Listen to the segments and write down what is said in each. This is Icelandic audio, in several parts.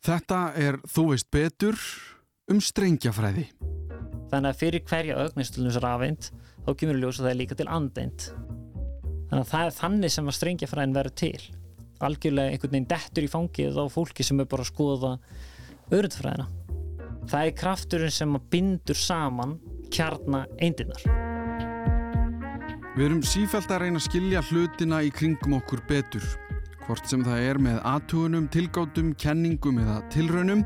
Þetta er Þú veist betur um strengjafræði. Þannig að fyrir hverja ögnistlunus rafeind þá kemur ljósa það er líka til andeind. Þannig að það er þannig sem að strengjafræðin verður til. Algjörlega einhvern veginn dettur í fangið á fólki sem er bara að skoða öðrundfræðina. Það er krafturinn sem að bindur saman kjarna eindirnar. Við erum sífælt að reyna að skilja hlutina í kringum okkur betur. Hvort sem það er með aðtugunum, tilgátum, kenningum eða tilraunum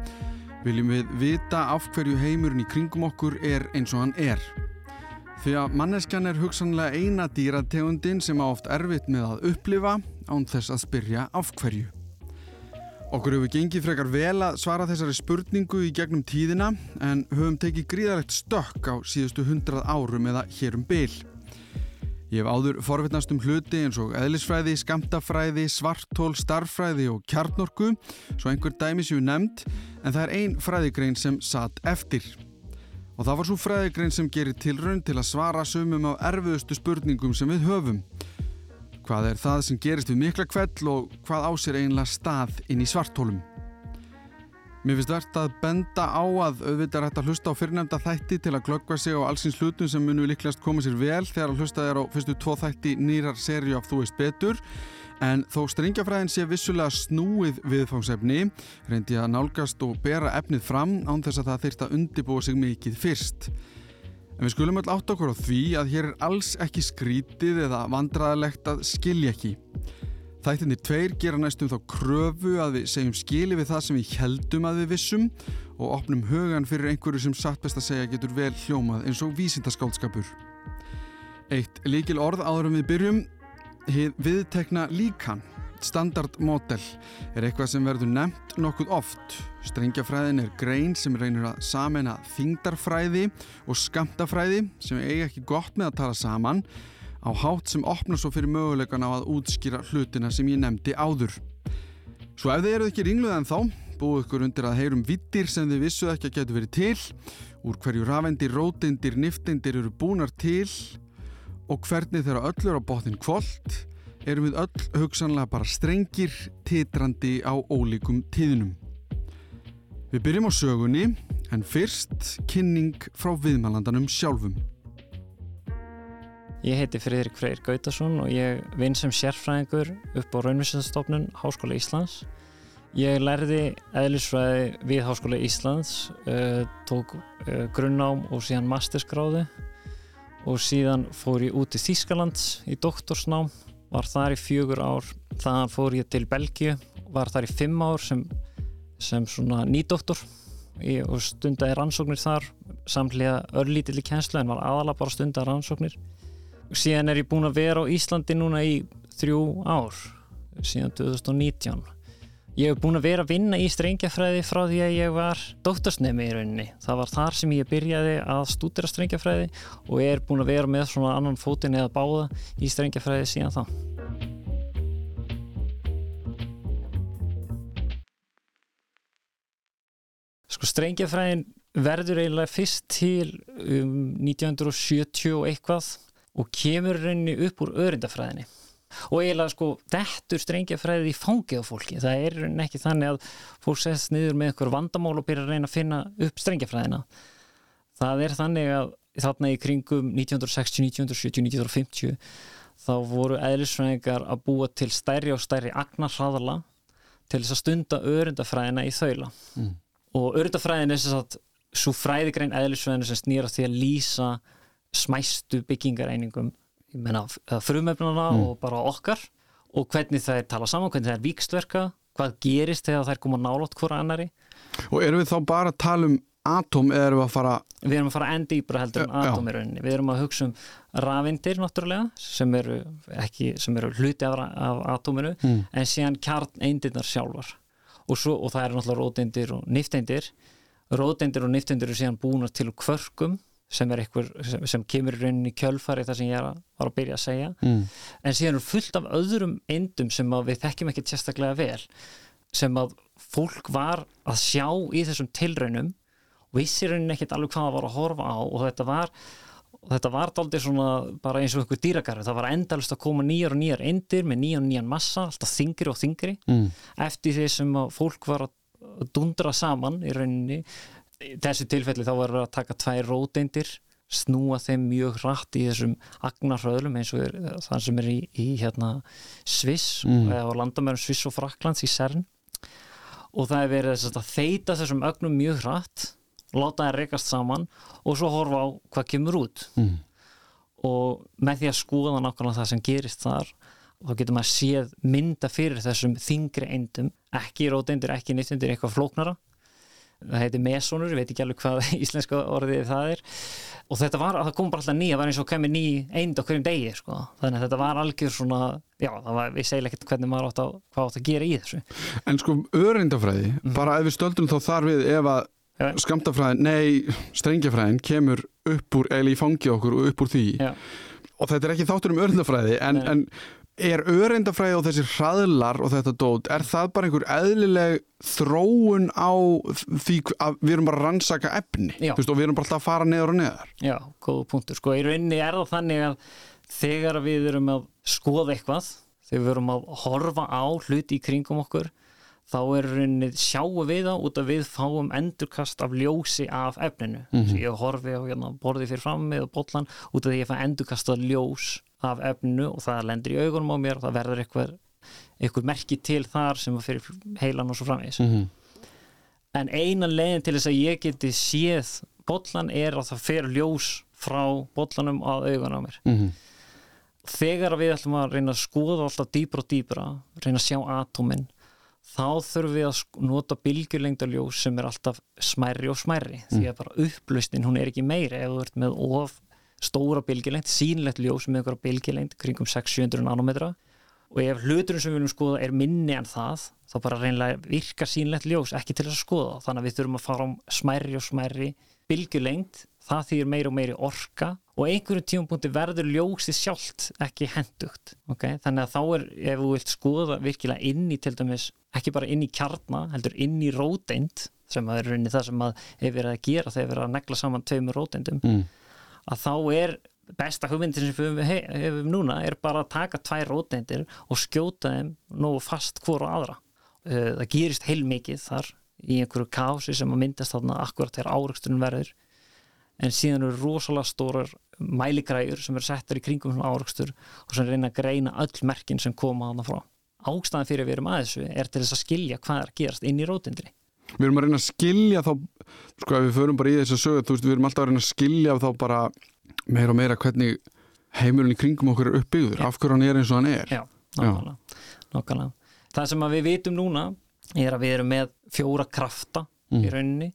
viljum við vita af hverju heimurinn í kringum okkur er eins og hann er. Því að manneskjan er hugsanlega eina dýrategundin sem á oft erfitt með að upplifa án þess að spyrja af hverju. Okkur hefur gengið frekar vel að svara þessari spurningu í gegnum tíðina en höfum tekið gríðalegt stökk á síðustu hundrað árum eða hérum byl. Ég hef áður forvittnast um hluti eins og eðlisfræði, skamtafræði, svartól, starffræði og kjarnorku, svo einhver dæmi séu nefnd, en það er ein fræðigrein sem satt eftir. Og það var svo fræðigrein sem gerir tilraun til að svara sumum á erfiðustu spurningum sem við höfum. Hvað er það sem gerist við mikla kveld og hvað ásir einlega stað inn í svartólum? Mér finnst verðt að benda á að auðvitað er hægt að hlusta á fyrirnefnda þætti til að glöggva sig á allsins hlutum sem munu líklegast koma sér vel þegar að hlusta þér á fyrstu tvo þætti nýrar serju af Þú veist betur en þó strengjafræðin sé vissulega snúið viðfángsefni reyndi að nálgast og bera efnið fram án þess að það þyrst að undibúa sig mikið fyrst. En við skulum öll átt okkur á því að hér er alls ekki skrítið eða vandraðilegt að skilja ekki. Þættinir tveir gera næstum þá kröfu að við segjum skili við það sem við heldum að við vissum og opnum hugan fyrir einhverju sem satt best að segja getur vel hljómað eins og vísindaskálskapur. Eitt líkil orð áður en við byrjum, viðtekna líkan, standardmodell, er eitthvað sem verður nefnt nokkuð oft. Strengjafræðin er grein sem reynir að samena þingdarfræði og skamtafræði sem eiga ekki gott með að tala saman á hátt sem opnar svo fyrir mögulegan á að útskýra hlutina sem ég nefndi áður. Svo ef þið eruð ekki ringluð en þá, búið ykkur undir að heyrum vittir sem þið vissuð ekki að getur verið til, úr hverju rafendir, rótendir, niftendir eru búnar til og hvernig þeirra öll eru á botnin kvöld, erum við öll hugsanlega bara strengir, titrandi á ólíkum tíðunum. Við byrjum á sögunni, en fyrst kynning frá viðmælandanum sjálfum. Ég heiti Fridrik Freyr Gautason og ég vinn sem sérfræðingur upp á Raunvísastofnun Háskóla Íslands. Ég lærði eðlisfræði við Háskóla Íslands, uh, tók uh, grunnám og síðan masterskráði og síðan fór ég út í Þýskalands í doktorsnám, var þar í fjögur ár, þannig fór ég til Belgíu, var þar í fimm ár sem, sem svona nýdoktor. Og stundaði rannsóknir þar, samlega örlítill í kænslu en var aðalega bara stundaði rannsóknir síðan er ég búin að vera á Íslandi núna í þrjú ár síðan 2019 ég hef búin að vera að vinna í strengjafræði frá því að ég var dóttorsnemi í rauninni. Það var þar sem ég byrjaði að stúdira strengjafræði og ég er búin að vera með svona annan fótinn eða báða í strengjafræði síðan þá. Sko strengjafræðin verður eiginlega fyrst til um 1970 og eitthvað og kemur rauninni upp úr öryndafræðinni. Og eiginlega sko dettur strengjafræðið í fangið á fólki. Það er rauninni ekki þannig að fólk sest niður með einhver vandamál og byrja að reyna að finna upp strengjafræðina það er þannig að þarna í kringum 1960, 1970, 1950 þá voru eðlisfræðingar að búa til stærri og stærri agnarhraðala til þess að stunda öryndafræðina í þaula. Mm. og öryndafræðin er þess að svo fræðigrein eðlisfræðinu sem snýra því að lýsa smæstu byggingareiningum frumöfnuna mm. og bara okkar og hvernig það er talað saman, hvernig það er vikstverka hvað gerist þegar það er komað nálótt hvora annari Og erum við þá bara að tala um atóm eða erum við að fara Við erum að fara enn dýbra heldur en atóm í rauninni. Við erum að hugsa um rafindir náttúrulega sem eru, ekki, sem eru hluti af, af atóminu mm. en síðan kjarn eindirnar sjálfar. Og, svo, og það eru náttúrulega róteindir og nifteindir. Róteindir og nifteindir eru síðan búin til kvörkum sem er einhver sem, sem kemur í rauninni kjölfari þar sem ég var að byrja að segja mm. en síðan er fullt af öðrum endum sem við þekkjum ekki sérstaklega vel sem að fólk var að sjá í þessum tilraunum og vissi rauninni ekkert alveg hvað það var að horfa á og þetta var og þetta var aldrei svona bara eins og einhver dýragarfi það var endalust að koma nýjar og nýjar endir með nýjan og nýjan massa, alltaf þingri og þingri mm. eftir því sem fólk var að dundra saman í rauninni í þessu tilfelli þá verður að taka tvær róteindir snúa þeim mjög hratt í þessum agnarhraðlum eins og er, það sem er í, í hérna Sviss Mm. eða á landamærum Sviss og Fraklands í CERN og það er verið þess að þeita þessum ögnum mjög hratt láta það rekast saman og svo horfa á hvað kemur út mm. og með því að skoða nákvæmlega það sem gerist þar þá getur maður séð mynda fyrir þessum þingri eindum, ekki róteindir, ekki nýttundir, eitthvað flóknara það heitir mesónur, ég veit ekki alveg hvað íslenska orðið það er. Og þetta var, það kom bara alltaf ný, það var eins og kemur ný eind á hverjum degi, sko. Þannig að þetta var algjör svona, já, það var við segja ekkert hvernig maður átt að, hvað átt að gera í þessu. En sko öreindafræði, bara ef við stöldum þá þar við ef að Já. skamtafræðin, nei, strengjafræðin kemur upp úr, eða í fangi okkur og upp úr því. Já. og þetta er ekki þáttur um öreindafræði en, en er öreindafræði og þessir hraðlar og þetta dót, er það bara einhver eðlileg þróun á því að við erum bara að rannsaka efni veist, og við erum bara alltaf að fara neður og neðar Já, góða punktur. Sko, í rauninni er það þannig að þegar við erum að skoða eitthvað, þegar við erum að horfa á hluti í kringum okkur, þá er rauninni sjáum við það út að við fáum endurkast af ljósi af efninu. Mm -hmm. Ég horfi á hérna, borði fyrir frammi og bollan út af því ég fæ endurkast af ljós af efninu og það lendir í augunum á mér og það verður eitthvað, eitthvað merki til þar sem að fyrir heilan og svo framvegis mm -hmm. en eina leiðin til þess að ég geti séð bollan er að það fer ljós frá bollanum að augun á mér Mhm. þegar við ætlum að reyna að skoða alltaf dýbra og dýbra, reyna að sjá atómin þá þurfum við að nota bylgjulengdaljós sem er alltaf smærri og smærri því að bara upplausnin hún er ekki meiri ef þú ert með of stóra bylgjulengt, sínlegt ljós með einhverja bylgjulengt kringum 600-700 nanometra og ef hluturinn sem við viljum skoða er minni en það þá bara reynlega virkar sínlegt ljós ekki til þess að skoða þannig að við þurfum að fara á smærri og smærri bylgjulengt það þýðir meiri og meiri orka og einhverjum tímapunkti verður ljósið sjálft ekki hendugt okay? þannig að þá er, ef þú vilt skoða virkilega inn í til dæmis, ekki bara inn í kjarna heldur inn í róteind sem að er rauninni það sem að hefur verið að gera þegar verið að negla saman tveimur róteindum Mm. Að þá er besta hugmyndin sem við he- hefum núna er bara að taka tvær róteindir og skjóta þeim nógu fast hvora aðra. Uh, það gerist heilmikið þar í einhverju kási sem að myndast þarna akkurat þegar áreiksturinn verður. En síðan eru rosalega stórar mæligræður sem eru settar í kringum svona áreikstur og sem reyna að greina öll merkin sem koma þarna frá. Ástæðan fyrir að við erum að þessu er til þess að skilja hvað er að gerast inn í rótindri Við erum að reyna að skilja þá sko ef við förum bara í þess að sögu þú veist, við erum alltaf að reyna að skilja þá bara meira og meira hvernig heimurinn í kringum okkur er uppbyggður, af hverju hann er eins og hann er. Já, nákvæmlega, nákvæmlega. Það sem við vitum núna er að við erum með fjóra krafta í rauninni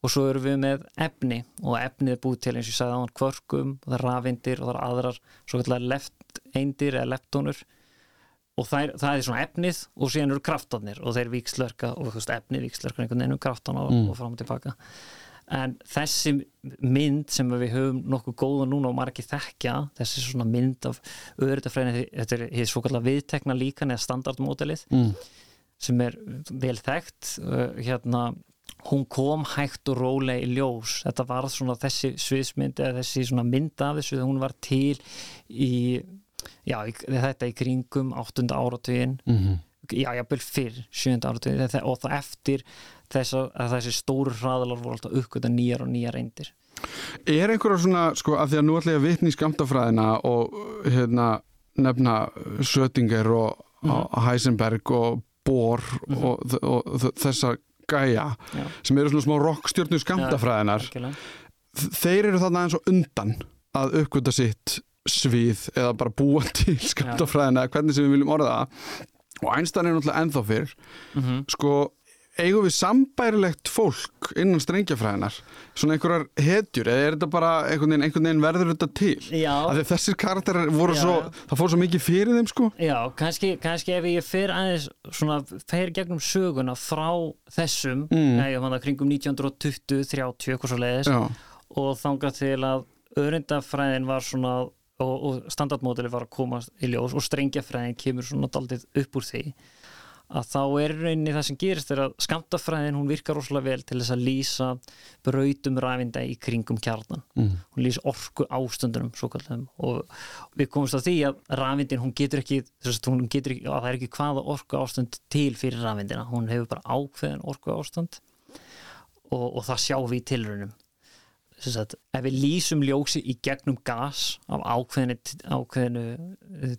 og svo erum við með efni og efnið er búið til eins og ég sagði á hann kvörkum og það er rafindir og það er aðrar svo kallar lefteindir eða leptónur og það er, það er svona efnið og síðan eru kraftarnir og þeir vikslörka og þú veist efnið vikslörka einhvern veginn um kraftana og, og fram og tilbaka. En þessi mynd sem við höfum nokkuð góða núna og margir þekkja þessi svona mynd af öðrutafræðinni, þetta er hér svo kallar viðtekna líkan eða standardmódelið mm. sem er vel þekkt. Uh, hérna, hún kom hægt og rólega í ljós. Þetta var svona þessi sviðsmynd eða þessi svona mynd af þessu hún var til í já, þetta í kringum 8. áratugin Mm já, jafnvel fyrr, 7. áratugin þe- og það eftir þess að, þessi stóru hraðalar voru alltaf uppgöta nýjar og nýjar reyndir Er einhverja svona, sko, af því að nú ætla ég að vitna í skamtafræðina og hérna nefna Sötinger og Mhm. Heisenberg og Bohr og, og, og þessa gæja Já. sem eru svona smá rockstjörnu skamtafræðinar algjörlega. þeir eru þarna eins og undan að uppgöta sitt svið eða bara búa til skamtafræðina eða hvernig sem við viljum orða og Einstein er náttúrulega ennþá fyrr. Mhm. sko eigum við sambærilegt fólk innan strengjafræðinar svona einhverjar hetjur eða er þetta bara einhvern veginn, einhvern veginn verður þetta til? Að þessir karakterar voru Já, svo já. það fór svo mikið fyrir þeim sko. Já, kannski, kannski ef ég fer aðeins svona, fer gegnum söguna frá þessum, Mm. nei, þannig að kringum 1920, 30, eitthvað svo leiðis og þangað til að öryndafræðin var svona og, og standardmódeli var að koma í ljós og strengjafræðin kemur svona daldið upp úr því að þá er rauninni það sem gerist er að skamtafræðin hún virkar rosalega vel til þess að lýsa brautum rafinda í kringum kjarnan. Mm. hún lýs orku ástundunum og við komumst á því að rafindin hún getur ekki, að hún getur ekki að það er ekki hvaða orku ástund til fyrir rafindina, hún hefur bara ákveðin orku ástand og, og það sjáum við í tilrunum Sagt, ef við lýsum ljósi í gegnum gas af ákveðinu, ákveðinu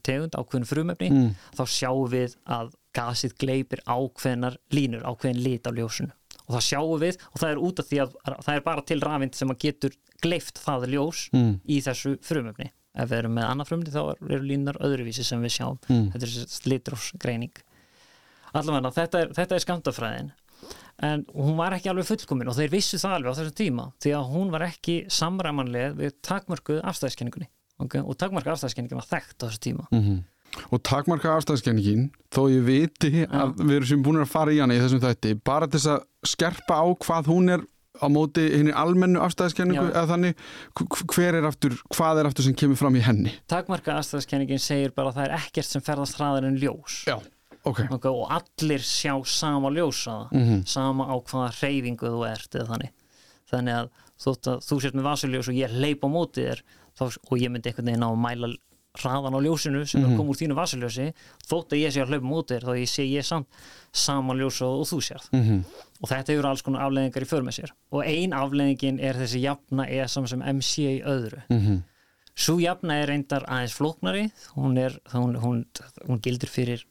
tegund, ákveðinu frumöfni mm. þá sjáum við að gasið gleipir ákveðinar línur, ákveðin lit á ljósinu og það sjáum við og það er út af því að það er bara til rafind sem að getur gleift það ljós mm. í þessu frumöfni ef við erum með annað frumöfni þá eru línar öðruvísi sem við sjáum mm. þetta er slitrósgreining allavega þetta er, er skamtafræðin en hún var ekki alveg fullkomin og þeir vissu það alveg á þessum tíma því að hún var ekki samræmanlega við takmörkuð afstæðiskenningunni okay? og takmörkuð afstæðiskenningin var þekkt á þessu tíma. Mm -hmm og takmarka afstæðskenningin þó ég viti Já. að við erum sem búin að fara í hana í þessum þætti bara til þess að skerpa á hvað hún er á móti henni almennu afstæðskenningu eða þannig hver er aftur, hvað er aftur sem kemur fram í henni? Takmarka afstæðskenningin segir bara að það er ekkert sem ferðast hraðar en ljós. Já, okay. Og allir sjá sama ljósa mm -hmm. sama á hvaða reyfingu þú ert eða þannig þannig að þú, þú sért með vasaljós og ég leip á móti þér þá, og ég myndi einhvern veginn á að mæla hraðan á ljósinu sem mm -hmm. kom úr þínu vasaljósi þótt að ég sé að hlaupa mútið þá ég sé ég samt sama ljós og, þú sérð mm -hmm. og þetta hefur alls konar afleðingar í för með sér og ein afleðingin er þessi jafna eða saman sem MC í öðru mm -hmm. svo jafna er reyndar aðeins flóknari hún, er, hún, hún, hún gildur fyrir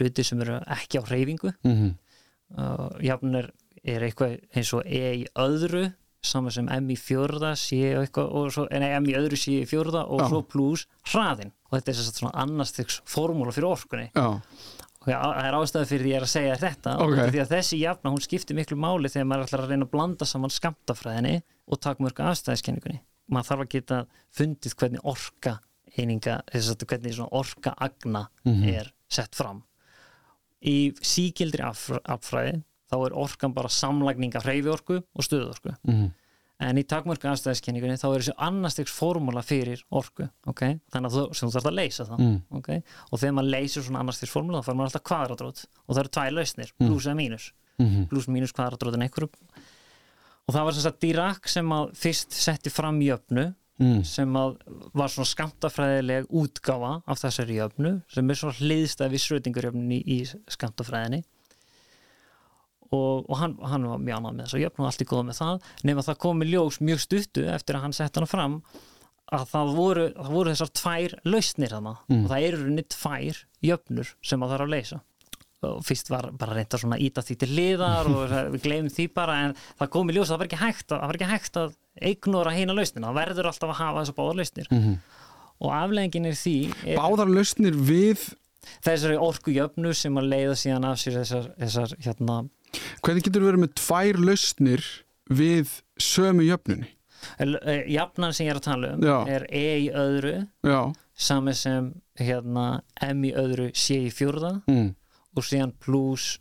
hluti sem eru ekki á hreyfingu uh, jafn er, er eitthvað eins og E í öðru saman sem M í fjörða nei, M í öðru sé í fjörða og Já. svo pluss hraðin og þetta er svona annars þess formúla fyrir orkunni Já. og það er ástæði fyrir því að ég er að segja þetta okay. því að þessi jafna hún skiptir miklu máli þegar maður ætlar að reyna að blanda saman skamtafræðinni og takmörka afstæðiskenningunni maður þarf að geta fundið hvernig orka eininga, þess að hvernig svona orka agna mm -hmm. er sett fram í síkildri affræði þá er orkan bara samlagning af hreyfiorku og stöðorku mm -hmm. en í takmörku aðstæðiskenningunni þá er þessi annarstegs formúla fyrir orku okay? þannig að þú, þú þarf að leysa það mm. okay? og þegar maður leysir svona annarstegs formúla þá fær maður alltaf kvadratrót og það eru tvær lausnir, mm. pluss eða mínus -hmm. pluss mínus kvadratrótin einhverju og það var sem sagt Dirac sem að fyrst setti fram jöfnu Mm. sem var svona skamtafræðileg útgáfa af þessari jöfnu sem er svona hliðstæði við srötingurjöfnun í, skamtafræðinni og, og hann, hann var mjög annað með þess að jöfn og allt er góð með það nema það komi ljós mjög stuttu eftir að hann sett hann fram að það voru, það voru þessar tvær lausnir þarna mm. og það eru runni tvær jöfnur sem það þarf að leysa og fyrst var bara reynda svona íta því til liðar og við glemum því bara en það komi ljós að það var ekki hægt að, ekki hægt að eignora heina lausnina, það verður alltaf að hafa þessar báðar lausnir mm -hmm. og afleggingin er því er, Báðar lausnir við þessari orku jöfnu sem að leiða síðan af sér þessar, þessar hérna Hvernig getur verið með tvær lausnir við sömu jöfnunni? Eh, Jafnan sem ég er að tala um Já. er E í öðru Já. sami sem hérna, M í öðru C í fjörða mm. Og síðan pluss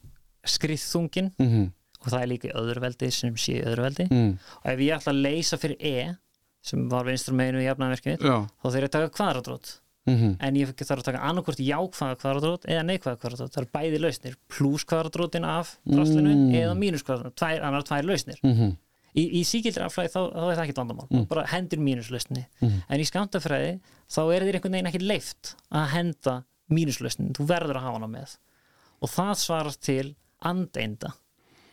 skriðþungin mm -hmm. og það er líka öðruveldi sem í öðruveldi mm. og ef ég ætla að leysa fyrir E sem var vinstur meginu í jafnanverkið þá þeir eru að taka kvadratrót mm -hmm. en ég þarf að taka annarkort jákvæða kvadratrót eða neikvæða kvadratrót, það er bæði lausnir pluss kvadratrótin af mm. eða mínus kvadratrótin, annar tvær lausnir -hmm. í, í síkildri affræði þá, þá er það ekkit vandamál, mm. bara hendur mínuslausni -hmm. en í skamtafræði þá er þér einhvern veginn ekki leift að henda mínuslausnin, þú verður að hafa hana með og það svarar til andeinda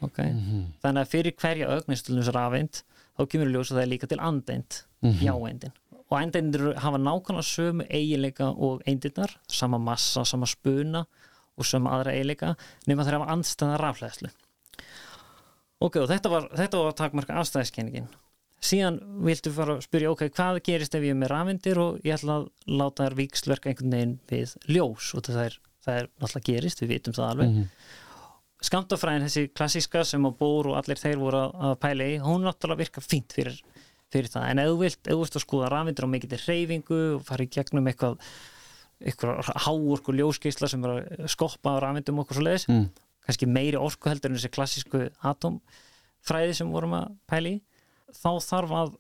okay? Mhm. þannig að fyrir hverja ögnistlunus rafeind þá kemur ljós að það líka til andeind mhm. jáeindin og endeindir hafa nákvæmlega sömu eiginleika og eindirnar, sama massa, sama spuna og sama aðra eiginleika nema þeir hafa andstæða rafleðslu ok, og þetta var, þetta var takmarka afstæðiskenningin síðan viltu fara að spyrja, ok, hvað gerist ef ég er með rafendir og ég ætla að láta þær vikslverka einhvern veginn við ljós og það er, það er náttúrulega gerist, við vitum það alveg mm -hmm. skamtafræðin, þessi klassíska sem á bór og allir þeir voru að pæla í, hún náttúrulega virka fínt fyrir fyrir það, en ef þú vilt, að skoða rafvindur á mikill reyfingu og fara í gegnum eitthvað, eitthvað háorku ljóskeisla sem er að skoppa á rafvindum okkur svo leiðis, mm. kannski meiri orku heldur en þessi klassísku atomfræði sem vorum að pæli þá þarf að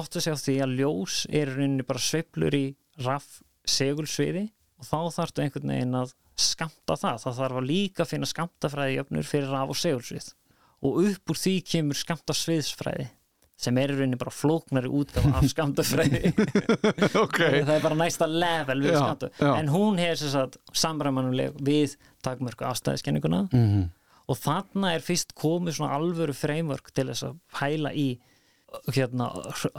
áttu sig á því að ljós er rauninni bara sveiplur í raff segulsviði og þá þarftu einhvern veginn að skamta það, það þarf að líka finna skamtafræði jöfnur fyrir raf og segulsvið. Og upp úr því kemur skamta sviðsfræði sem er í rauninni bara flóknari útgáfa af skamtafræði okay. það er bara næsta level við skamta en hún er sem sagt samræmanuleg við takmörku afstæðiskenninguna mm og þarna er fyrst komið svona alvöru framework til þess að hæla í hérna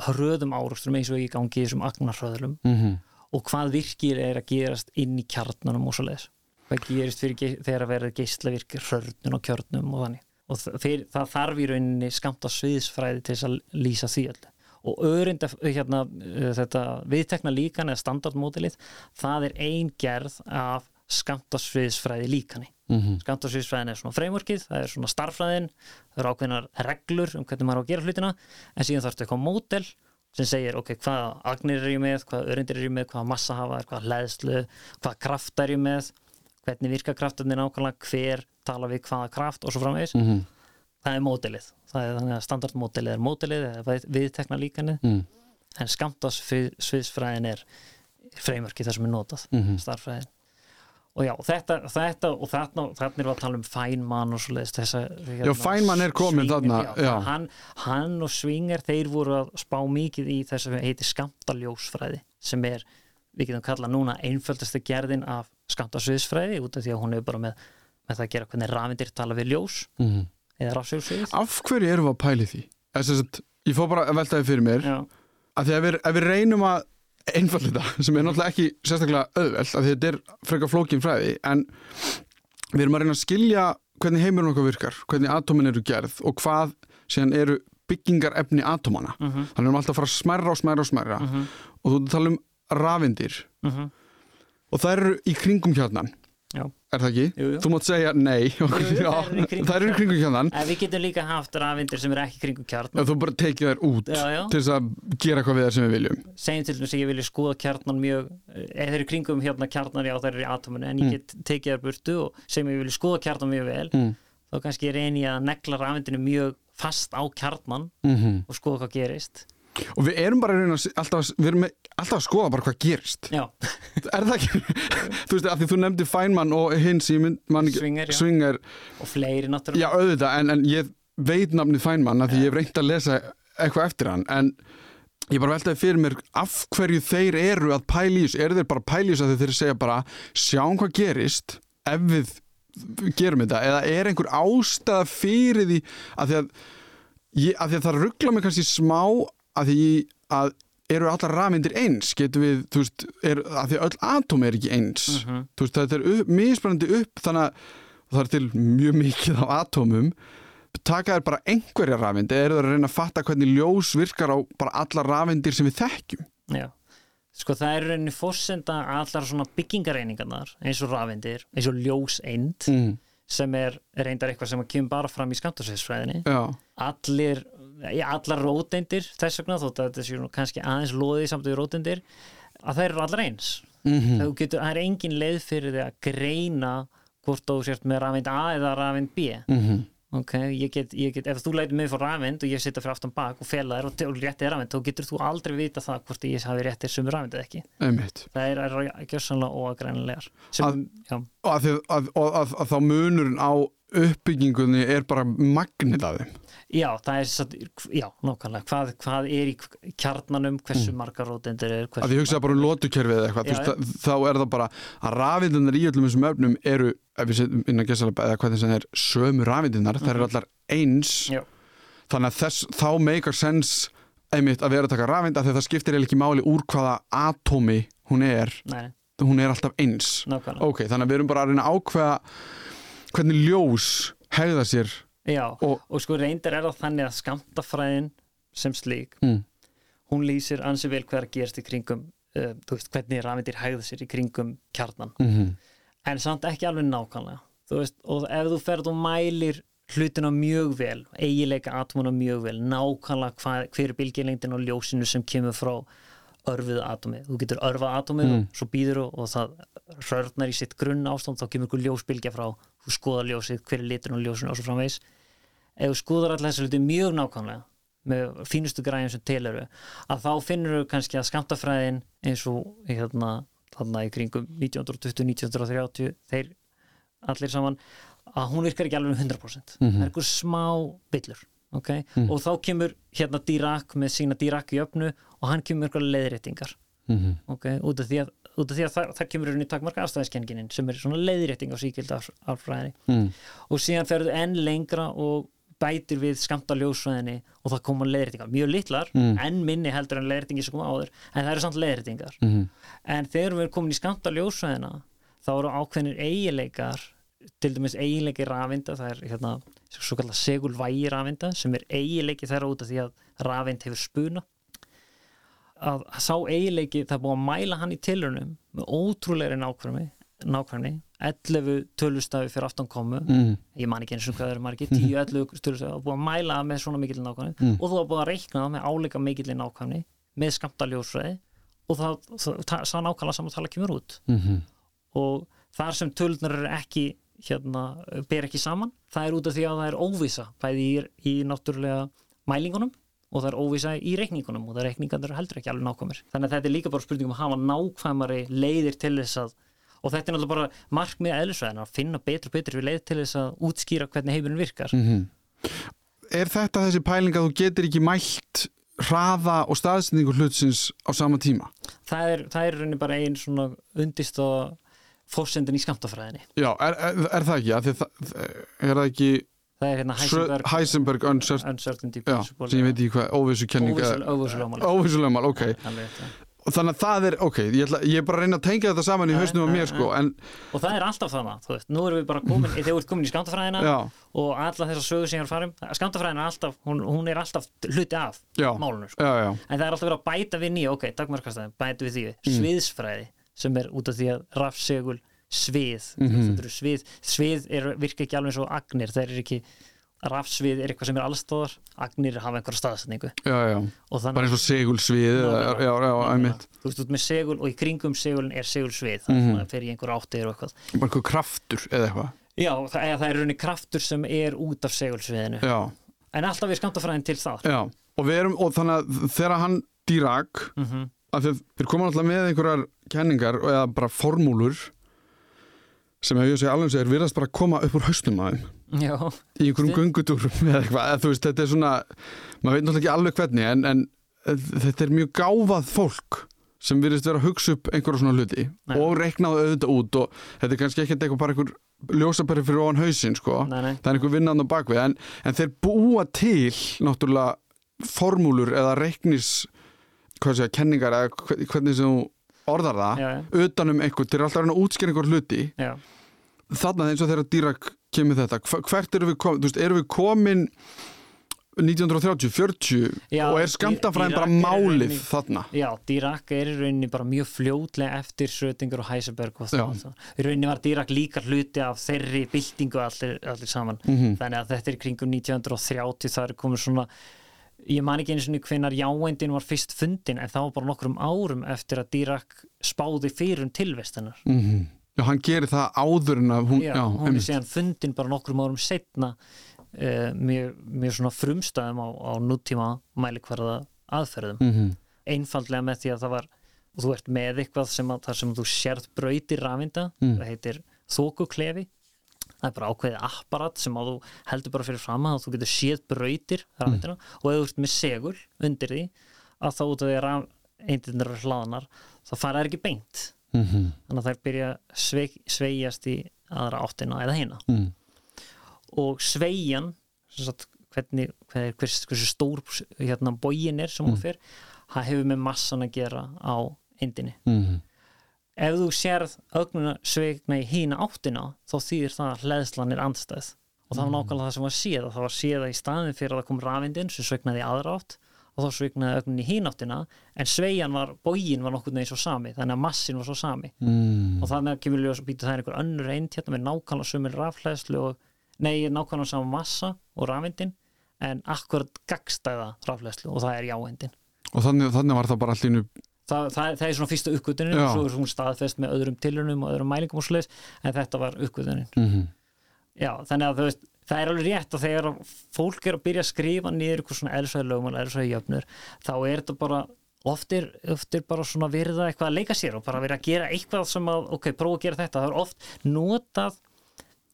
hröðum árustrum eins og í gangi í þessum agnarhröðlum -hmm. Og hvað virkir er að gerast inn í kjarnanum og svo leiðis hvað gerist fyrir, þegar að verða geislavirkir hrörnun og kjörnum og þannig. Og fyrir, það þarf í rauninni skamta sviðsfræði til þess að lýsa því öllu. Og öðrinda hérna, uh, þetta viðtekna líkan eða standardmótilið það er ein gerð af skamta sviðsfræði líkani. Mhm. skamtarsviðsfræðin er svona frameworkið, það er svona starffræðin, það eru ákveðnar reglur um hvernig maður á að gera hlutina en síðan þarfstu eitthvað mótel sem segir ok, hvaða agnir er ég með, hvaða örindir er ég með, hvaða massa hafa er, hvaða leðslu, hvaða kraft er ég með hvernig virka kraftarnir nákvæmlega hver tala við hvaða kraft og svo framvegis Mhm. það er mótelið, það er þannig að standardmótelið er við- viðtekna líkanið Mm. en skamtarsviðsfræðin er frameworkið þar sem er notað Mhm. starffræðin og já, þetta, þetta og þarna, þarna erum við að tala um Feynman og svo leiðist þessa hérna, Já, Feynman er Swinger, þarna, já. Hann, hann og Swinger, þeir voru að spá mikið í þess að heiti skamtaljósfræði sem er, við getum kallað núna einföldasta gerðin af skamtasviðsfræði út af því að hún er bara með, með það að gera hvernig rafindir tala við ljós Mhm. eða rafsjóðsvið Af hverju erum við að pæli því? Að ég fór bara að velta því fyrir mér Já, að því að við, ef við reynum að einfalla þetta, sem er náttúrulega ekki sérstaklega auðvelt, að þetta er frekar flókin fræði, en við erum að reyna að skilja hvernig heimurinn okkar virkar, hvernig atómin eru gerð og hvað síðan eru byggingar efni atómana. Mhm. Þannig erum við alltaf að fara að smerra og smerra og smerra Mhm. og þú tala um rafindir mhm, og það eru í kringum hjarnan. Já. Er það ekki? Jú, jú. Þú mátt segja nei. jú, þær það eru í kringum hjarnan. En við getum líka haft rafindir sem eru ekki kringum kjarn Já, þú bara tekið þær út Já, til þess að gera hvað við þær sem við viljum. segjum til þess að ég vilja skoða kjarnan mjög eða þeir eru kringum hérna kjarnan já þeir eru í atominu en ég Mm. get tekið þær burtu og segjum ég vilja skoða kjarnan mjög vel Mm. þá kannski reyni ég að negla rafindinu mjög fast á kjarnan Mm og skoða hvað gerist Og við erum bara að að alltaf, við erum alltaf að skoða bara hvað gerist. já, Er það ekki? þú veist, af því þú nefndi Feynman og hins. Swinger, og fleiri náttúrulega já auðvitað, en, en ég veit nafnið Feynman af því ég hef reynt að lesa eitthvað eftir hann, en ég bara veltaði fyrir mér af hverju þeir eru að þessu, eru þeir bara að þessu að þeir segja bara, sjáum hvað gerist ef við gerum þetta, eða er einhver ástæða fyrir því að því að, ég, að, því að það ruggla mig kannski smá að því að eru allar rafmyndir eins getum við, þú veist, er, að því öll atóm er ekki eins Mhm. þú veist, þetta er upp, misbrandi upp þannig að það er til mjög mikið af atómum taka þér bara einhverja rafmyndi eru það að reyna að fatta hvernig ljós virkar á bara allar rafmyndir sem við þekkjum já. sko það er rauninni fórsenda allar svona byggingareiningarnar eins og rafindir, eins og ljóseind mm. sem er reyndar eitthvað sem kemur bara fram í skamtarsveitsfræðinni allir, já, allar róteindir þess vegna, þótt að þetta séu kannski aðeins loðið samt við róteindir að það eru allar eins. Mm það, getur, það er engin leið fyrir því að greina hvort þú sért með rafeind A eða rafeind B. -hmm. ok, ég get, ég get, ef þú lætur mig fyrir rafeind og ég sitja fyrir aftan bak og fela þér og, og rétti þér rafeind, þá getur þú aldrei vita það hvort ég hafi rétti þér sumur rafeind eða ekki. Einmitt. Það er, sem, Að- já, og að þá munurinn á uppbyggingunni er bara magnið af þeim. Já, það er satt, já, nákvæmlega, hvað, hvað er í kjarnanum, hversu margar róteindir er hversu Mm. að því hugsaði bara um lotukerfið eða eitthvað Já, veist, það- þá er það bara að rafindunar í öllum þessum öfnum eru ef við setjum inn að gesa eða hvernig sem er sömu rafindunar, það eru allar eins. Mhm. Já. þannig að þess, þá meikar sens einmitt að vera að taka rafind að það skiptir eiginlega ekki máli úr hvaða atómi hún er, Nei, hún er alltaf eins. Nákvæmlega. Ok, þannig að við erum bara að reyna að ákveða hvernig ljós hegða sér Já, Og- og, sko reyndar er það þannig að skamtafræðin sem slík, mm. hún lýsir ansi vel hvað er að gerast í kringum uh, þú veist, hvernig rafmyndir hægða sér í kringum kjarnan, Mm en samt ekki alveg nákvæmlega, þú veist, og ef þú ferð og mælir hlutina mjög vel eigileika atomuna mjög vel nákvæmlega hvað, hver er bylgjulengdin og ljósinu sem kemur frá örfiðu atomið, þú getur örfað atomið Mm. og svo býður og, og það rörnar í sitt grunn ástand, þá kemur ykkur ljósbylgja frá þú skoðar ljósið, hver er liturinn á ljósinu og svo framvegis ef þú skoðar alltaf þessu hluti mjög nákvæmlega með fínustu græðin sem til eru að þá finnur þú kannski að skamtafræðin eins og hérna, þarna í kringum 1920-1930 þeir allir saman að hún virkar ekki alveg um 100% Mhm. það er einhver smá villur okay? og þá kemur hérna Dirac með sína Dirac í öfnu og hann kemur einhverja leiðréttingar Mhm. okay? út af því að, út af því að það, það kemur rauninni takmarka afstæðiskenningin sem er svona leiðrétting á síkild alfræðinni Mm. og síðan ferðu enn lengra og bætir við skamta ljósvæðinni og það koma leiðréttingar, mjög litlar Mm. enn minni heldur en leiðréttingi sem koma áður en það eru samt leiðréttingar Mhm. en þegar við erum komin í skamta ljósvæðina þá eru ákveðnir eigileikar til dæmis eigileiki rafinda það er hérna svo kallar segulvægi rafinda sem er eigileiki þeirra út af því að rafind hefur spuna að sá eigileiki það búið að mæla hann í tilrunum með ótrúlegri nákvæmni nákvæmni, 11 tölustafi fyrir aftan komu, Mm. ég man ekki eins og hvað eru margir, 10-11 tölustafi og búið að mæla það með svona mikill nákvæmni Mm. og þú var búið að reikna það með áleika mikill nákvæmni með skamta ljósræði og það, sá nákvæmlega saman tala kemur út Mhm. og þar sem tölurnar eru ekki hérna, ber ekki saman það er út af því að það er óvisa bæði í, í náttúrulega mælingunum og það er óvisa í reikningunum og það reikningarnir eru heldur ekki alveg nákvæmir þannig að þetta er líka bara spurning um að hafa nákvæmari leiðir til þess að og þetta er náttúrulega bara markmið eðlisvæðina að finna betur og betur við leið til þess að útskýra hvernig heimurinn virkar Mhm. Er þetta þessi pæling að þú getur ekki mælt hraða og staðsendingu hlutsins á sama tíma? það er, það er rauninni bara einn svona undistóða fórsendin í skamtafræðinni Já, er, er, er það ekki? Það er hérna Heisenberg, Heisenberg Heisenberg uncertainty, principle sem ég veit ekki hvað, óvissu kenning óvissulögmál Óvissulögmál, ok. Og þannig að það er, ok, ég, ætla, ég er bara að reyna að tengja þetta saman í hausnum á mér sko, en og það er alltaf þannig, þú veist, nú erum við bara komin þegar þú ert komin í skamtafræðina og alla þessar sögur sem ég er að fara um skamtafræðina er alltaf, hún, hún er alltaf hluti af málunum, sko. já, já. En það er alltaf verið að bæta við nýja ok, dagmarkastæðin, bæta við því. Mm. sviðsfræði, sem er út af því að rafsegul svið Mhm. þetta eru svið, svið er, virka ekki alveg og agnir, það er ekki rafsvið er eitthvað sem er allstóðar agnir hafa einhverja þannig bara eins og segulsvið já, já, já, þú veist út með segul og í kringum segulin er segulsvið það mm -hmm. fer í einhver áttir og eitthvað. Bara einhver kraftur eða eitthvað? Já, það, eða það er rauninni kraftur sem er út af segulsviðinu. En alltaf er skamtafræðin til það og við erum og þannig að þegar hann dýrak mm -hmm. að þeir koma alltaf með einhverjar kenningar eða bara formúlur sem ef ég segi alveg segir virðast bara koma upp úr hausnum að þeim. Já, í einhverjum göngutúrum eða eitthvað, eða, þú veist, þetta er svona maður veit náttúrulega ekki alveg hvernig en, en þetta er mjög gáfað fólk sem virðist vera að hugsa upp einhverja svona hluti Nei. og reiknaðu auðvitað út og þetta er kannski ekkert eitthvað bara einhver ljósapæri fyrir ofan hausinn sko. Nei, nei. Það er einhver vinnan á bakvið en, en þeir búa til náttúrulega formúlur eða reiknis hvað sé að kenningar eða hve- hvernig sem þú orðar það já, já, utanum einhver, þeir eru alltaf að útskýra einhver hluti já. þarna eins og þegar Dirac kemur þetta hvert eru við komin, þú veist, eru við komin 1930, 40 Já, og er skamtafræðin bara málið rauninni- þarna Já, Dirac er í rauninni bara mjög fljótlega eftir Schrödinger og Heisenberg og það. Í rauninni var Dirac líka hluti af þeirri byltingu allir, allir saman. Mhm. Þannig að þetta er kringum 1930, það er komið svona, ég man ekki einu svona hvenar jáendin var fyrst fundin, en það var bara nokkrum árum eftir að Dirac spáði fyrir um tilvist hennar. mm Já, hann gerir það áður en að hún, Já, já, hún er síðan fundin bara nokkrum árum setna uh, mjög, mjög svona frumstæðum á, á nútíma mælikvarða aðferðum. Mhm. einfaldlega með því að það var og þú ert með eitthvað sem að, þar sem þú sérð brautir rafinda, Mm. það heitir þókuklefi það er bara ákveðið apparat sem að þú heldur bara fyrir fram að þú getur séð brautir rafindina og ef þú ert með segul undir því að þá út af því að rafeindirnir eru hlaðanar þá fara þær ekki beint Mhm. þannig að þær byrja að svei, sveigjast í aðra áttina eða hina Mm. og sveigjan hvernig, hver, hvers, hversu stór hérna bógin er sem hún fer það hefur með massan að gera á eindinni. Mhm. Ef þú sérð ögnuna sveigna í hína áttina þá þýðir það að hleðslan er andstæð. Og það var nákvæmlega það sem var séð og það var séð að í staðin fyrir að það kom rafindin sem sveignaði aðra átt og þá sveignaði ögnin í hína áttina en sveigjan var, bógin var nokkurn veginn svo sami þannig að massin var svo sami. Mm. og þannig kemur ljós að býta það er einhver önnur eind hérna með nákvæmlega sömur rafhleðslu og nei, nákvæmlega saman massa og rafindin en akkurat gagstæða rafhleðslu og það er jáendin og þannig, þannig var það bara einu það, það, það er svona fyrsta uppgötunin og svo er hún staðfest með öðrum tilunum og öðrum mælingum og sliðis en þetta var uppgötunin. Mhm. Já, þannig að þú veist, það er alveg rétt að þegar fólk er að byrja að skrifa niður eitthvað svona eðlisvæði lögum og eðlisvæði jöfnur þá er þetta bara oft er, oft er bara svona verið að eitthvað að leika sér og bara verið að gera eitthvað sem að, ok, prófa að gera þetta. Það er oft notað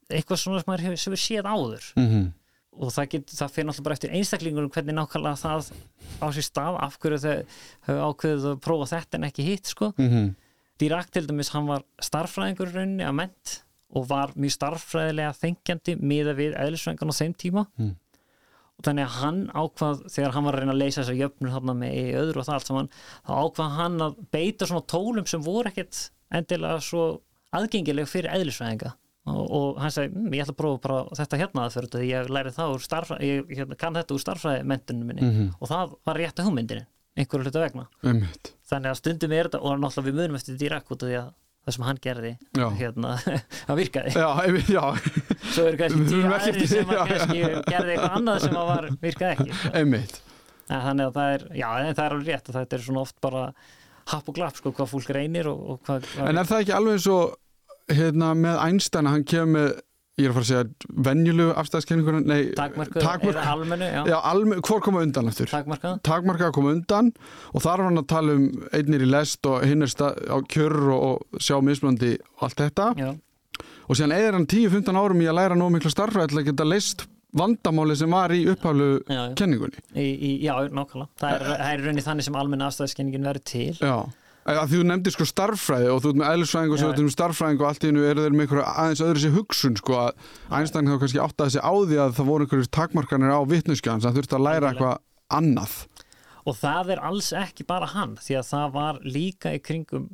eitthvað svona sem hefur, sem við séð áður. Mm og það, get, það fyrir náttúrulega bara eftir einstaklingunum hvernig nákvæmlega það á sér stað af hverju þau hefur ákveðið að prófa þetta en ekki hitt sko -hmm. Dirac til dæmis, hann var starffræðingur rauninni að ment og var mjög starffræðilega þengjandi miða við eðlisfræðingan á þeim tíma Mm. og þannig að hann ákvað þegar hann var að reyna að leysa þessar jöfnur þarna með í öðru og það allt saman þá ákvað hann að beita svona tólum sem voru ekkert endilega svo aðgengileg fyrir eðlisfræðinga og, og hann segi, mm, ég ætla að prófa bara þetta hérna að fyrir þetta, ég læri það úr starffræði ég hérna, kann þetta úr starffræði mentunum minni Mhm. og það var rétt að hugmyndinni einhverju hluta vegna Einmitt. þannig að stundum er þetta og náttúrulega við munum eftir Dirac út af því að það sem hann gerði Já. hérna, það virkaði Já, einmitt, já, svo eru kannski tíu aðri sem að kannski gerði eitthvað annað sem að var, virkaði ekki einmitt. Þannig að það er, já, en það er alveg rétt að þetta er svona oft bara happ og glapp sko, hvað fólk reynir og, og hvað, hvað En er það ekki alveg eins og hérna, með Einstein, hann kemur með, ég er að fara að segja, venjulegu afstæðskenninguna, nei, takmarku takmörk- eða almennu, já, já, alme, hvor koma undan eftir? Takmarka koma undan og þar var hann að tala um einnir í lest og hinn er á kjör og, og sjá mismunandi og allt þetta. Já, og síðan eðir hann 10-15 árum í að læra nóg mikla starfræði til að geta leist vandamáli sem var í já, kenningunni. í, í, já, nákvæmlega. Það er, það er raunin þannig sem almenna afstæðskenningin verður til. Já, að þú nefndir sko starffræði og þú ert með eðlisfræðing og svo ert með starffræðing og allt í hennu eru þeir með einhverja aðeins öðru sér hugsun sko að Einstein þá kannski áttaði sig á því að það voru einhverjur takmarkanir á vitnuskjans að þurfti að læra eitthvað annað. og það er alls ekki bara hann því að það var líka í kringum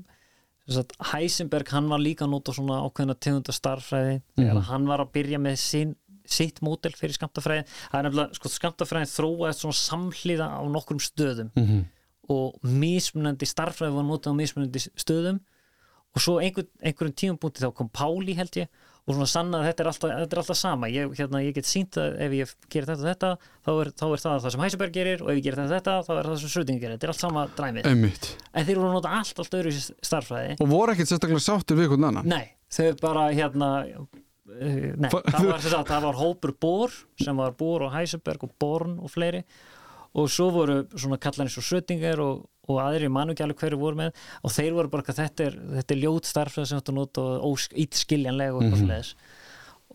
sagt, Heisenberg hann var líka að nota svona ákveðna tegunda starffræði þegar Mhm. hann var að byrja með sin, sitt mótel fyrir skamtafræði það er nefnilega, sko, skamtafræðin þróaðist svona samhlýða á nokkrum stöðum Mm -hmm. Og mismunandi starffræði var notað á mismunandi stöðum. Og svo einhver, einhverjum tímapunkti þá kom Páli held ég og svona sanna að þetta er alltaf, þetta er alltaf sama. Ég, hérna, ég get sínt að ef ég gerir þetta og þetta þá er, þá er það það sem Heisenberg gerir og ef ég gerir þetta og þetta þá er það sem Schrödinger gerir. Þetta er allt sama dræmið. Einmitt. en þeir voru að nota allt, allt öðru starffræði Og voru ekkert sérstaklega sáttir við einhvern annan. nei, þau bara hérna uh, nei, það var, það var hópur Bohr sem var Bohr og Heisenberg og Born og fleiri og svo voru svona kallar eins og Schrödinger og, og aðri mann ekki alveg hverju voru með. Og þeir voru bara að þetta er, þetta er ljót starffræði sem þetta nota og ítskiljanlega og eitthvað mm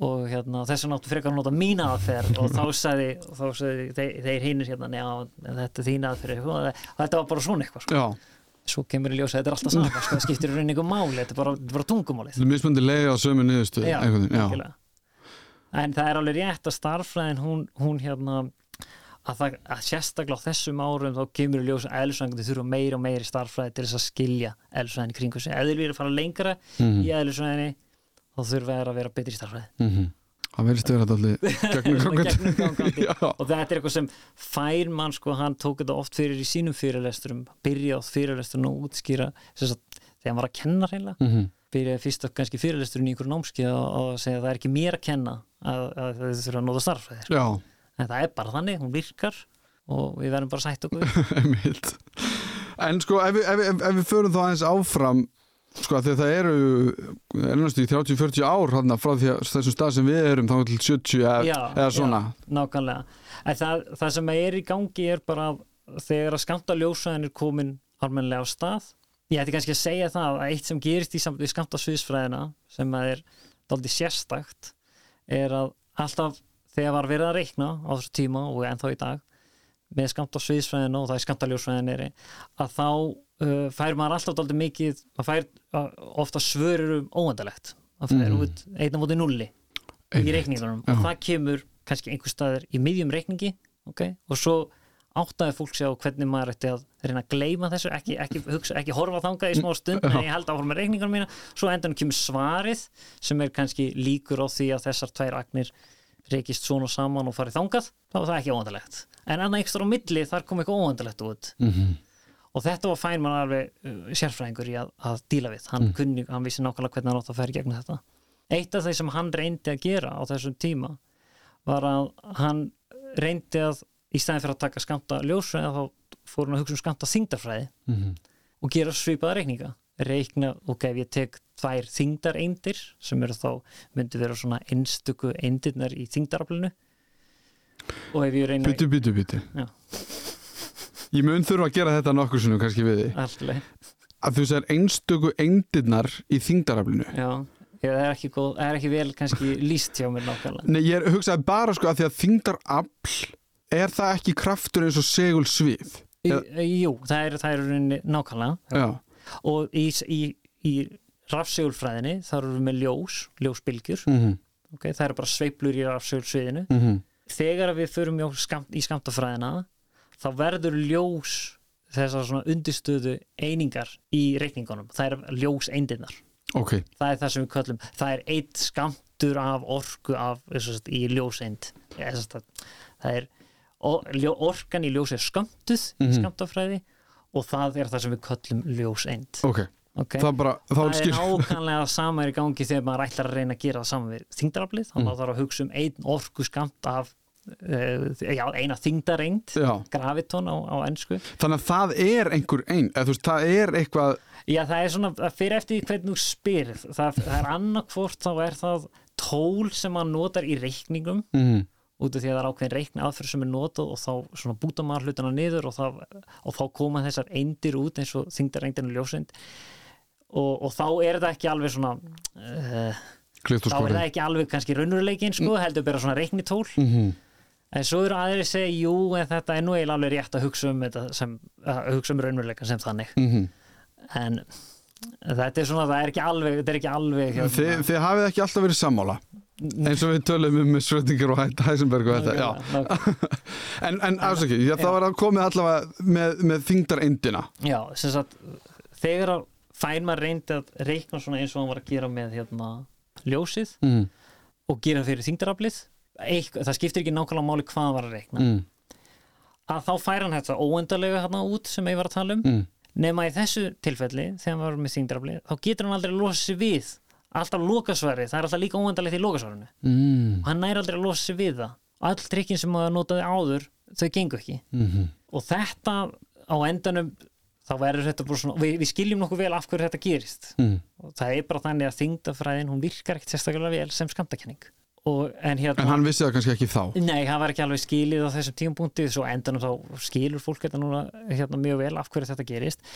og hérna, þess vegna áttu frekar að nota mína aðferð. Og þá sagði, þá sagði þeir, þeir hinnir hérna, neða, þetta er þín aðferð og þetta var bara svona eitthvað sko. Já, svo kemur í ljósa, þetta er alltaf sama sko, það skiptir í rauninni eitthvað máli, þetta er bara, bara tungumálið. Það er mismöndi leiði á sömu já, já. algjörlega. en það er alveg rétt að starffræðin hún, hún hérna að, það, að sérstaklega á þessum árum þá kemur í ljósa að eðlisfræðingandi þurfa meira og meira í starffræði til þess að skilja eðlisfræðin í kringu sig ef þeir vilja fara lengra Mhm. í eðlisfræðinni þá þurfa þeir að vera betri í starffræði Mhm. Það verðist vera þetta allir gegnum Svona gangandi. gegnumgangandi. Og þetta er eitthvað sem fær mann sko, hann tók þetta oft fyrir í sínum fyrirlesturum byrja á fyrirlesturum og útskýra þegar hann var að kenna reyna Mhm. byrjaði fyrst að kannski fyrirlesturinn í einhverju námskeið og, og segja að það er ekki mér að kenna að, að þau þurfa að nota starffræðir Já, en það er bara þannig, hún virkar og við verðum bara sætt okkur. En sko, ef ef, ef, ef við förum þá aðeins áfram sko, að það eru er næstu í 30-40 ár hana, frá að þessum stað sem við erum þá til 70 eða, Já, eða svona. já, nákvæmlega það, það sem er í gangi er bara þegar að skamta ljósæðin er komin almennilega á stað ég ætti kannski að segja það að eitt sem gerist í við skamta sviðsfræðina sem er daldið sérstakt er að alltaf þegar var verið að reikna á þessu tíma og ennþá í dag með skamta sviðsfræðina og það er skamta ljósfræðin er að þá uh, fær maður alltaf daldið mikið maður fær uh, ofta svörur um óendalegt það fær Mhm. út einna móti nulli í Einmitt. reikningunum Já. og það kemur kannski einhver staðar í miðjum reikningi okay? og svo áttaði fólk sig á hvernig maður ætti að reyna að gleyma þessu ekki, ekki, hugsa, ekki horfa þangað í smá stund en ég held áfram með reikningunum mína svo endan kemur svarið sem er kannski líkur á því að þessar tvær agnir reykist svona saman og farið þangað þá er það ekki óvandalegt en annað einhver á milli þar kom eitthvað óvandalegt út. Mhm. og þetta var fæn mann alveg uh, sérfræðingur í að, að díla við. Hann, kunni, hann vissi nákvæmlega hvernig hann átt að færa í gegnum þetta. Eitt af þeir sem hann reyndi að gera á þessum tíma var að hann reyndi að í stæðin fyrir að taka skamta ljósfræði þá fór hann að hugsa um skamta þingdarfræði Mhm. og gera svipaða reikninga reikna, ok, ef ég tek tvær þingdareindir sem eru þá myndi vera svona einstöku eindirnar í þingdaraflinu og ef ég reyna Byttu, byttu, byttu. Ég mun þurfa að gera þetta nokkur sinnum kannski við því alltaf að þú segir einstöku eindirnar í þingdaraflinu Já, ég, það er ekki, góð, það er ekki vel kannski líst hjá mér nákvæmlega. Nei, ég hugsaði bara sko að því að þingdarafl er það ekki kraftur eins og segul svið Jú, það er, það er nákvæmlega. Já, og í, í, í rafsegulfræðinni þar eru við með ljós, ljósbylgjur. Mm okay, það eru bara sveiplur í rafsegulsviðinu. -hmm. þegar við förum í skamt, í skamtafræðina þá verður ljós þessar svona undistöðu einingar í reikningunum, það er ljós eindirnar ok. Það er það sem við köllum það er eitt skamtur af orku af, sagt, í ljóseind. Það er or, orkan í ljós er skamtuð mm Mhm. -hmm. í skamtafræði og það er það sem við köllum ljóseind. Ok, okay. það bara, það er nákvæmlega sama er í gangi þegar maður ætlar að reyna að gera það saman við þingdaraflið, þannig Mm. að það þarf að hugsa um einn orku skamt af uh, já, eina þingdareind Já, gravitón á, á ennsku þannig að það er einhver ein, eða þú veist, það er eitthvað Já, það er svona, fyrir eftir hvernig þú spyrir það, það er annarkvort þá er það tól sem maður notar í reikningum. Mm út af því að það er ákveðin reikna aðferð sem er notað og þá búta maður hlutana niður og, það, og þá koma þessar eindir út eins og þingdarengdinu ljóseind. Og, og þá er þetta ekki alveg svona uh, þá er skorinn ekki alveg kannski raunveruleikin sko, heldur bara svona reiknitól. Mm en svo eru aðrir að segja, jú, en þetta er nú eiginlega alveg rétt að hugsa um þetta sem, að hugsa um raunveruleikan sem þannig. -hmm. en þetta er svona, það er ekki alveg þetta er ekki alveg hérna, Þi, Þið hafið ekki alltaf verið sammála eins og við tölum um Schrödinger og Heisenberg og þetta, Nákvæmlega. En, en afsaki, það var að komið allavega með, með þingdareindina já, sem sagt þegar að Feynman reyndi að reikna svona eins og hann var að gera með hérna, ljósið mm. og gera fyrir þingdaraflið það skiptir ekki nákvæmlega máli hvað hann var að reikna Mm. að þá fær hann þetta óendalega hérna út sem ég var að tala um Mm. Nema í þessu tilfelli þegar hann var með þingdaraflið þá getur hann aldrei að losa sig við alltaf lokasværi, það er alltaf líka óendalegt í lokasværinu Mm. og hann næri aldrei að losa sig við það. All trikkin sem maður notaði áður þau gengu ekki. Mm og þetta á endanum þá verður þetta bara svona, við, við skiljum nokkuð vel af hverju þetta gerist. Mm. og það er bara þannig að þingdafræðin hún virkar ekkert sérstaklega vel sem skamtakenning og en hérna En hann vissi það kannski ekki þá Nei, það var ekki alveg skilið á þessum tímapunkti svo endanum þá skilur fólk þetta núna hérna mjög vel af hverju þetta gerist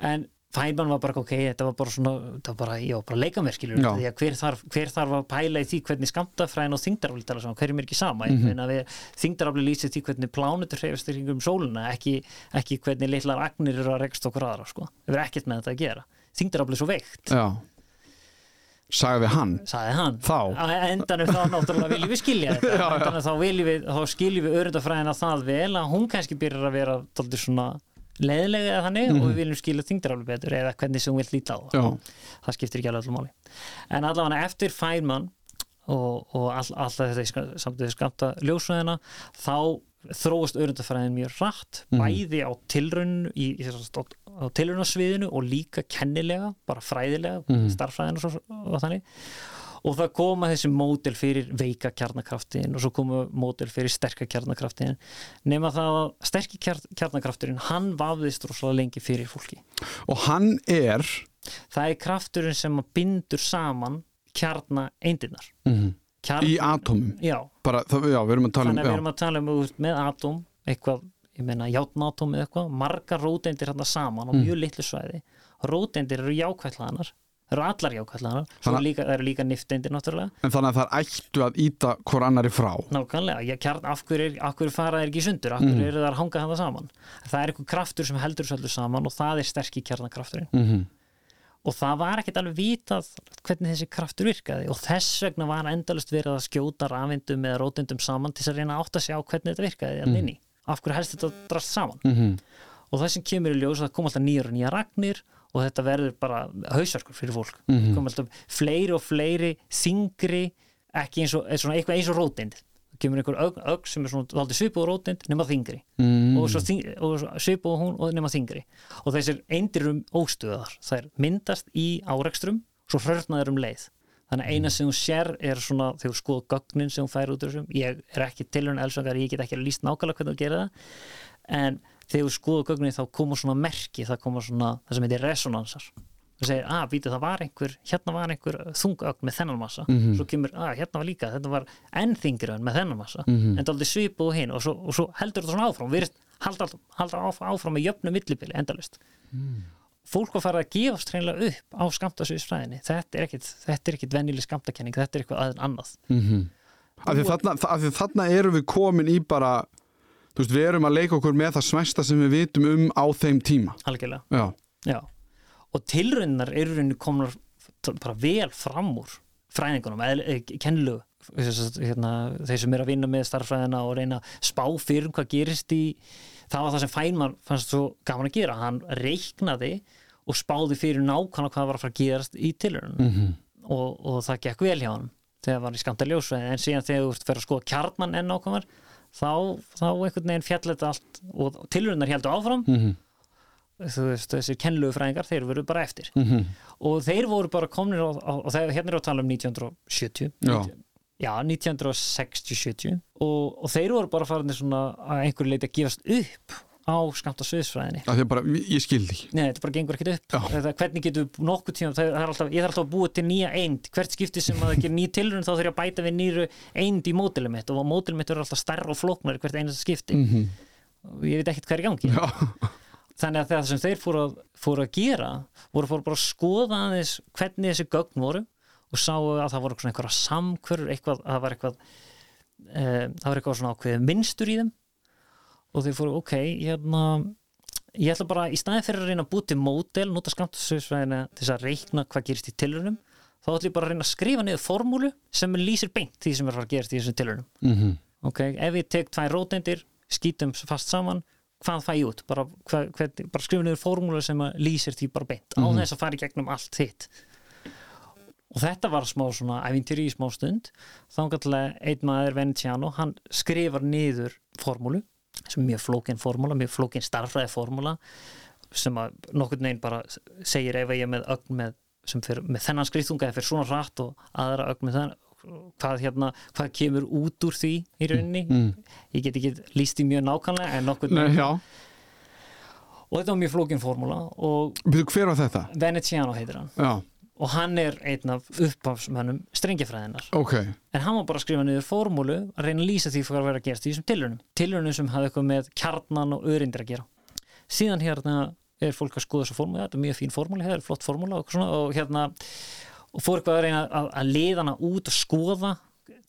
en Feynman var bara ok, þetta var bara svona þetta var bara, já, bara leika mér skilur Já. því að hver þarf, hver þarf að pæla í því hvernig skamtafræðin og þingdarafli tala saman, hverjum er ekki sama mm. -hmm. við, þingdarafli lýsir því hvernig plánutur hreyfast í kringum sóluna, ekki, ekki hvernig litlar agnir eru að rekst okkur aðra sko. það er ekkert með þetta að gera þingdarafli er svo veikt, Já Sagði hann sagði hann Þá að endanum þá náttúrulega viljum við skilja þetta Já, já. endanum þá viljum við, þá skiljum við örundafræðina það vel að hún kannski byrjar að vera dálítið svona leðilega eða þannig og við viljum skilja þingdarafli betur eða hvernig sem hún vil líta á það Mhm. Það skiptir ekki alveg allir máli en allavega eftir Feynman og, og all, alltaf þetta í ska- samtidig skamta ljósvæðina þá þróast örundafræðin mjög rætt Mhm. bæði á tilraun í, í, á, tilraunasviðinu og líka kennilega, bara fræðilega Mhm. starffræðin og, svo, og þannig. Og það koma þessi módel fyrir veika kjarnakraftin og svo koma módel fyrir sterka kjarnakraftin. Nema það að sterki kjar, kjarnakrafturinn hann vafðist rosalega lengi fyrir fólki. Og hann er? Það er krafturinn sem bindur saman kjarna eindirnar mm Kjarn, í Já, við erum að tala um við erum að tala um með atóm, eitthvað ég meina játnatóm eða eitthvað, margar róteindir hérna saman á Mm. mjög litlu svæði. Róteindir eru jákvætlaðanar það eru allar jákvætlaðanar svo líka, eru líka nifteindir náttúrulega. En þannig að það er ættu að íta hvor annari frá. Nákvæmlega, kjarn, af hverju, er- af hverju fara þeir ekki í sundur, af hverju Mm. eru það að hanga það saman? Það er eitthvað kraftur sem heldur öllu saman og það er sterki kjarnakrafturinn. Mm og það var ekkert alveg vitað hvernig þessi kraftur virkaði og þess vegna var endalust verið að skjóta rafindum eða rótindum saman til þess að reyna að átta sig á hvernig þetta virkaði mm. inni, af hverju helst þetta drast saman -hmm. og það sem kemur í ljós það kom alltaf nýjar og nýjar ragnir og þetta verður bara hausverkur fyrir fólk Mhm. kom alltaf fleiri og fleiri þingri, ekki eins og, eitthvað eins og rótind kemur einhver ögn, ögn sem er svona aldrei svipuð rótind nema þingri mm. og, svo og svo svipuð hún og nema þingri og þessir eindir um óstöðar þær myndast í árekstrum svo hrörnaður um leið. Þannig að eina sem hún sér er svona þegar þú skoða gögnin sem hún fær út úr þessum ég er ekki tilhörn elsangar, ég get ekki líst nákvæmlega hvernig þú gera það. En þegar þú skoða gögnin þá koma svona merki það koma svona, það sem heitir resonansar og segir, að býtu það var einhver hérna var einhver þungögn með þennan massa. Mhm. svo kemur, að hérna var líka, þetta var enn þingri en með þennan massa, Mhm. en það aldrei svipu og hinn og svo, og svo heldur þetta svona áfram halda, halda áfram, áfram með jöfnu millibili endalust Mm. fólk var farið að gefast hreinlega upp á skamtasviðsfræðinni þetta er ekkit, er ekkit venjuleg skamtakenning þetta er eitthvað aðeins annað. Mm af, því þarna, af því þarna erum við komin í bara þú veist, við erum að leika okkur með það smesta sem við vitum um á þeim tíma. Algjörlega. Já, Já, og tilraunar eru rauninni komnar bara vel fram úr fræðingunum, kennlu hérna, þeir sem er að vinna með starffræðina og reyna að spá fyrir um hvað gerist í það var það sem Feynman fannst svo gaman að gera, hann reiknaði og spáði fyrir nákvæmlega hvað var að fara að gerast í tilraunum. Mm og, og það gekk vel hjá hann þegar var í skamta ljósvæði en síðan þegar þú ert fyrir að skoða kjarnan enn nákvæmar þá, þá einhvern veginn fjall þetta allt og tilraunar heldur áfram. -hmm. Veist, þessir kennlegu fræðingar, þeir voru bara eftir. Mm og þeir voru bara komnir á, á, og þeir, hérna er að tala um 1970 Já. já 1960-70 og, og þeir voru bara farinir svona að einhverju leiti að gefast upp á skamta sviðsfræðinni. Af því að bara, ég skildi Nei, þetta bara gengur ekkert upp. Eða, hvernig getur nokkuð tíma, það er alltaf, ég þarf alltaf að búa til nýja eind. Hvert skipti sem að það gerir ný tilrun þá þarf ég að bæta við nýru eind í mótilum mitt. Og mótilum mitt eru alltaf stærra og flóknari hvert einasta skipti. Mm -hmm. ég veit ekkert hvað er í gangi þannig að það sem þeir fóru að, fóru að gera voru fóru bara að skoða aðeins hvernig þessi gögn voru og sáu að það voru einhverja samkvörur eitthvað, að það var eitthvað e, það var eitthvað svona ákveðið minnstur í þeim. Og þeir fóru, ok, hérna ég ætla bara, í staðin fyrir að reyna að búti módel, nota skamtasöðsvæðina til þess að reikna hvað gerist í tilrunum þá ætla ég bara að reyna að skrifa niður formúlu sem lýsir beint því sem er að gerast í þessum tilrunum mm ok, ef ég tek tvær rótendir skýtum fast saman hvað fæ ég út, bara, bara skrifa niður formúlu sem lýsir því bara beint á þess að fara í gegnum allt þitt. Og þetta var smá svona ævintýri í smá stund. Þá kannski einn maður Venetiano hann skrifar niður formúlu sem er mjög flókin formúla, mjög flókin starfræði formúla sem að nokkurn veginn bara segir ef ég er með ögn með, fyrir, með þennan skriftunga eða fyrir svona rætt og aðra ögn með þennan hvað, hérna, hvað kemur út úr því í rauninni? Mm. ég get ekki líst í mjög nákvæmlega en já. Og þetta var mjög flókin Byrju, hver var þetta? Venetiano heitir hann. Já, og hann er einn af upphafsmönnum strengifræðinar ok. En hann var bara að skrifa niður formúlu að reyna að lýsa því hvað var að gerast í þessum tilraunum. Tilraunum sem hafði eitthvað með kjarnan og örindir að gera. Síðan hérna er fólk að skoða þessu formúlu. Þetta er mjög fín formúli, þetta er flott formúla og, og hérna og fór eitthvað að reyna að, að leiða hana út og skoða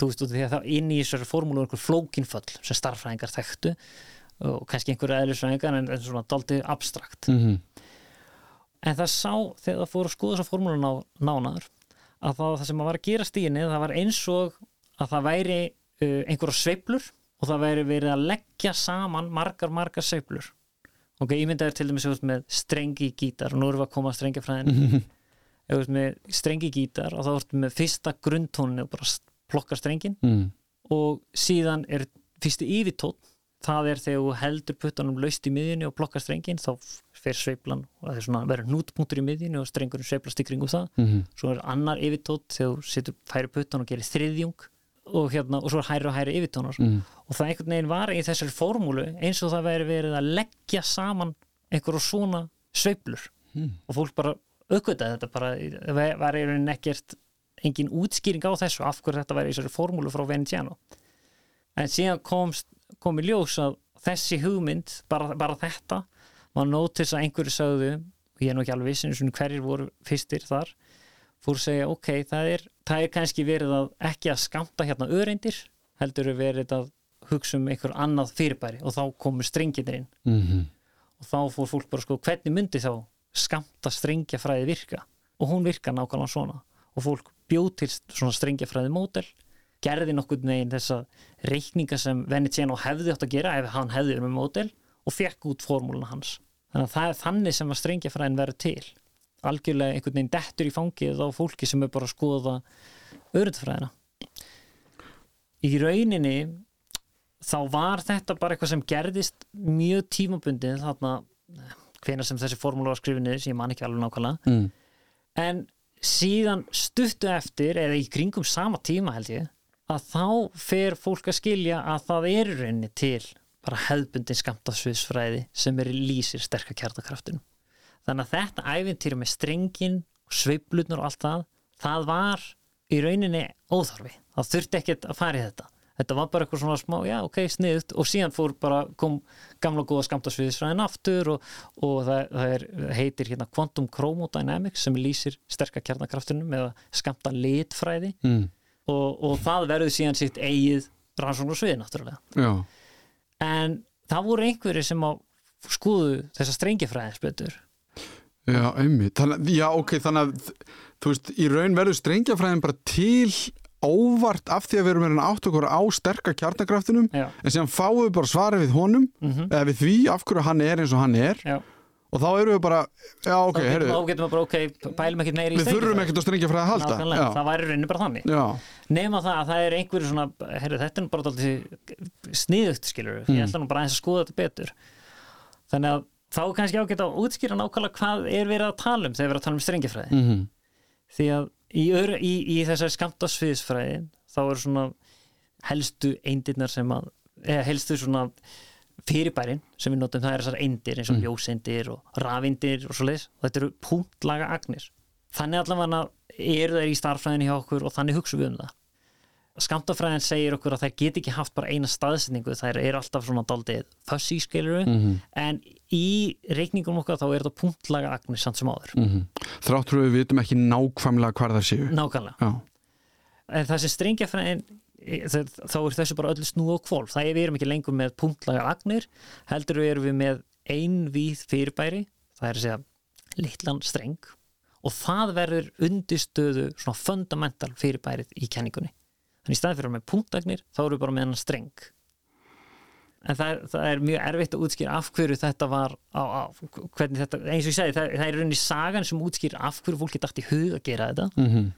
þú veist, út af því að það inn í þessari formúlu er einhver flókinföll sem starffræðingar þekktu. Og kannski einhverju eðlisfræðingar en, en svona daldið abstrakt. Mm en það sá þegar það fór að skoða þessa formúlu ná, nánar að það, það sem að var að gera stíðinni það var eins og að það væri uh, einhverja sveiflur og það væri verið að leggja saman margar, margar sveiflur. Ok, að til dæmis með strengi gítar og nú erum við að koma að strengjafræðin ef þú með strengi gítar og þá ertu með fyrsta grundtónu og bara s- plokka strengin mm. og síðan er fyrsti yfirtótt það er þegar þú heldur puttanum laust í miðjunni og plokkar strengin þá fer sveiflan og það er svona verður nútpunktur í miðjunni og strengurinn sveiflast í kringum það Mm svo er annar yfirtótt þegar þú setur færi puttan og gerir þriðjung og, hérna, og svo hæri og hæri yfirtónar Mm. og það einhvern veginn var í þessari formúlu eins og það væri verið að leggja saman einhverjum svona sveiflur Mm. og fólk bara aukvitaði þetta bara, það var í rauninni ekkert engin útskýring á þessu af hverju þetta væri í þessari formúlu frá Venetiano en síðan komst, kom í ljós að þessi hugmynd, bara, bara þetta var nótis að einhverju sagðu og ég er nú ekki alveg vissin hverjir voru fyrstir þar fór að segja ok, það er, það er kannski verið að ekki að skamta hérna öreindir heldur er verið að hugsa um einhver annað fyrirbæri og þá komu strenginir inn. Mm og þá fór fólk bara sko hvernig myndi þá skamta strengjafræði virka. Og hún virka nákvæmlega svona. Og fólk bjóð til svona strengjafræði mótel gerði nokkurn veginn þessa reikninga sem Venetiano hefði átt að gera ef hann hefði verið með mótel og fekk út formúluna hans. Þannig að það er þannig sem að strengjafræðin verður til. Algjörlega einhvern veginn dettur í fangið á fólki sem er bara að skoða öryttfræðina í rauninni þá var þetta bara eitthvað sem gerðist mjög tímabundið þarna hvenær sem þessi formúla var skrifið niður sem ég man ekki alveg nákvæmlega. Mm. en síðan stuttu eftir eða í kringum sama tíma held ég að þá fer fólk að skilja að það er í rauninni til bara hefðbundin skamt af sviðsfræði sem er lýsir sterka kjartakraftinu þannig að þetta æfintýri með strengin sveiflutnur og allt það það var í rauninni óþarfi. Það þurfti ekkert að fara í þetta þetta var bara eitthvað svona smá, já ok, sniðut og síðan fór bara, kom gamla góða skamtasviðisfræðin aftur og, og það, það er, heitir hérna Quantum Chromodynamics sem lýsir sterka kjarnakraftunum eða skamta litfræði. Mm. og, og það verður síðan sitt eigið rannsókn og svið náttúrulega. Já, en það voru einhverju sem á skoðu þessa strengifræðins betur já, einmitt. Já, ok, þannig að þú veist, í raun verður strengjafræðin bara til óvart af því að við erum meira átt okkur á sterka kjarnakraftunum já, en síðan fáum við bara svarið við honum mm eða við því af hverju hann er eins og hann er. Já. og þá erum við bara já ok, þá getum við bara, ok, pælum ekkert meiri í við þurfum ekkert að strengja fræði að halda. Nákvæmlega, það væri rauninni bara þannig. Nema það að það er einhverju svona heyrðu, þetta er bara alltaf sniðugt skilur Mm. ég ætla nú bara aðeins að skoða þetta betur. Þannig að þá kannski ágætt að útskýra nákvæmlega hvað er verið að tala um þegar við erum að tala um strengifræði mhm, því að í, í, í þessari skamtasviðsfræði þá eru svona helstu eindirnar sem að eða helstu svona fyrirbærin sem við notum það er þessar eindir eins og Mm. ljóseindir og rafindir og svo leiðis og þetta eru punktlaga agnir þannig allavega eru þær í starffræðin hjá okkur og þannig hugsa við um það skamtafræðin segir okkur að þær get ekki haft bara eina staðsetningu, þær eru alltaf svona daldið fuzzy skiluru mhm, en í reikningum okkar þá er þetta punktlaga agnir samt sem áður. Mhm. þráttur við vitum ekki nákvæmlega hvar það séu. Nákvæmlega. Já, en það sem strengjafræðin þá er þessu bara öllu snúð og kvolf það er við erum ekki lengur með punktlagar agnir heldur við erum við með einvíð fyrirbæri, það er að segja litlan streng og það verður undistöðu svona fundamental fyrirbærið í kenningunni þannig í staðin fyrir að með punktagnir þá erum við bara með hennan streng en það er, það er mjög erfitt að útskýra af hverju þetta var á, á, hvernig þetta, eins og ég segi, það, það er rauninni sagan sem útskýra af hverju fólki dætt í hug að gera þetta mhm,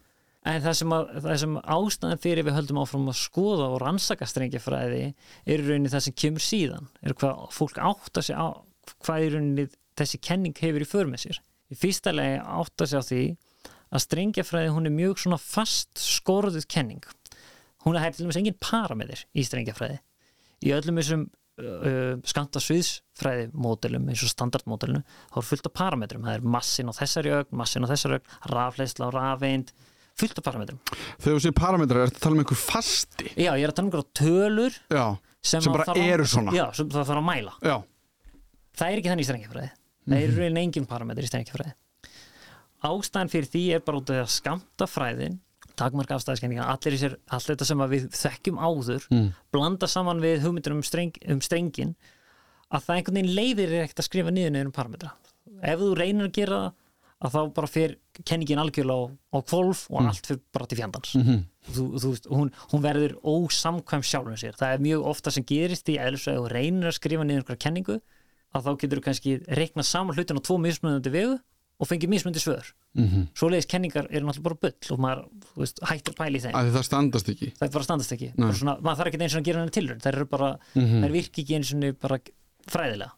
En það sem, að, það sem ástæðan fyrir við höldum áfram að skoða og rannsaka strengjafræði er rauninni það sem kemur síðan, er hvað fólk átta sig á hvað í rauninni þessi kenning hefur í för með sér. Í fyrsta legi átta sig á því að strengjafræði hún er mjög svona fast skorðuð kenning. Hún er til dæmis engin parametir í strengjafræði. Í öllum þessum uh, skanta sviðsfræði módelum eins og standardmódelinu þá er fullt af parametrum. Það er massin á þessari ögn, massin á þessari ögn, rafleysla og rafeind fullt af parametrum. þegar þú sér parametrar er þetta að tala um einhver fasti Já, ég er að tala um einhverja tölur já, sem, Sem bara eru svona. Já, sem það þarf að mæla. já, Það er ekki þannig í strengjafræði. Það er í rauninni engin parametr í strengjafræði. Ástæðan fyrir því er bara út af að skamta fræðin, takmarka afstæðiskenninga, allir sér, allt þetta sem að við þekkjum áður, Mm. blanda saman við hugmyndir um, streng, um strengin, að það einhvern veginn leiðir er ekkert að skrifa niður niður um parametra. Ef þú reynir að gera það, að þá bara fyrir kenningin algjörlega á, á kvolf og allt fyrir bara til fjandans mhm, þú, þú, veist, hún, hún verður ósamkvæm sjálfum sér það er mjög ofta sem gerist í eðlisfræði og reynir að skrifa niður einhverja kenningu að þá getur þú kannski reikna saman hlutin á tvo mismunandi vegu og fengið mismunandi svör. Mhm. Svoleiðis kenningar eru náttúrulega bara bull og maður veist, hættir pæli í þeim. Að það standast ekki. Það er bara standast ekki. Svona, maður þarf ekki eins og að gera henni tilrönd þær eru bara, Mhm. þær virki ekki eins og bara fræðilega.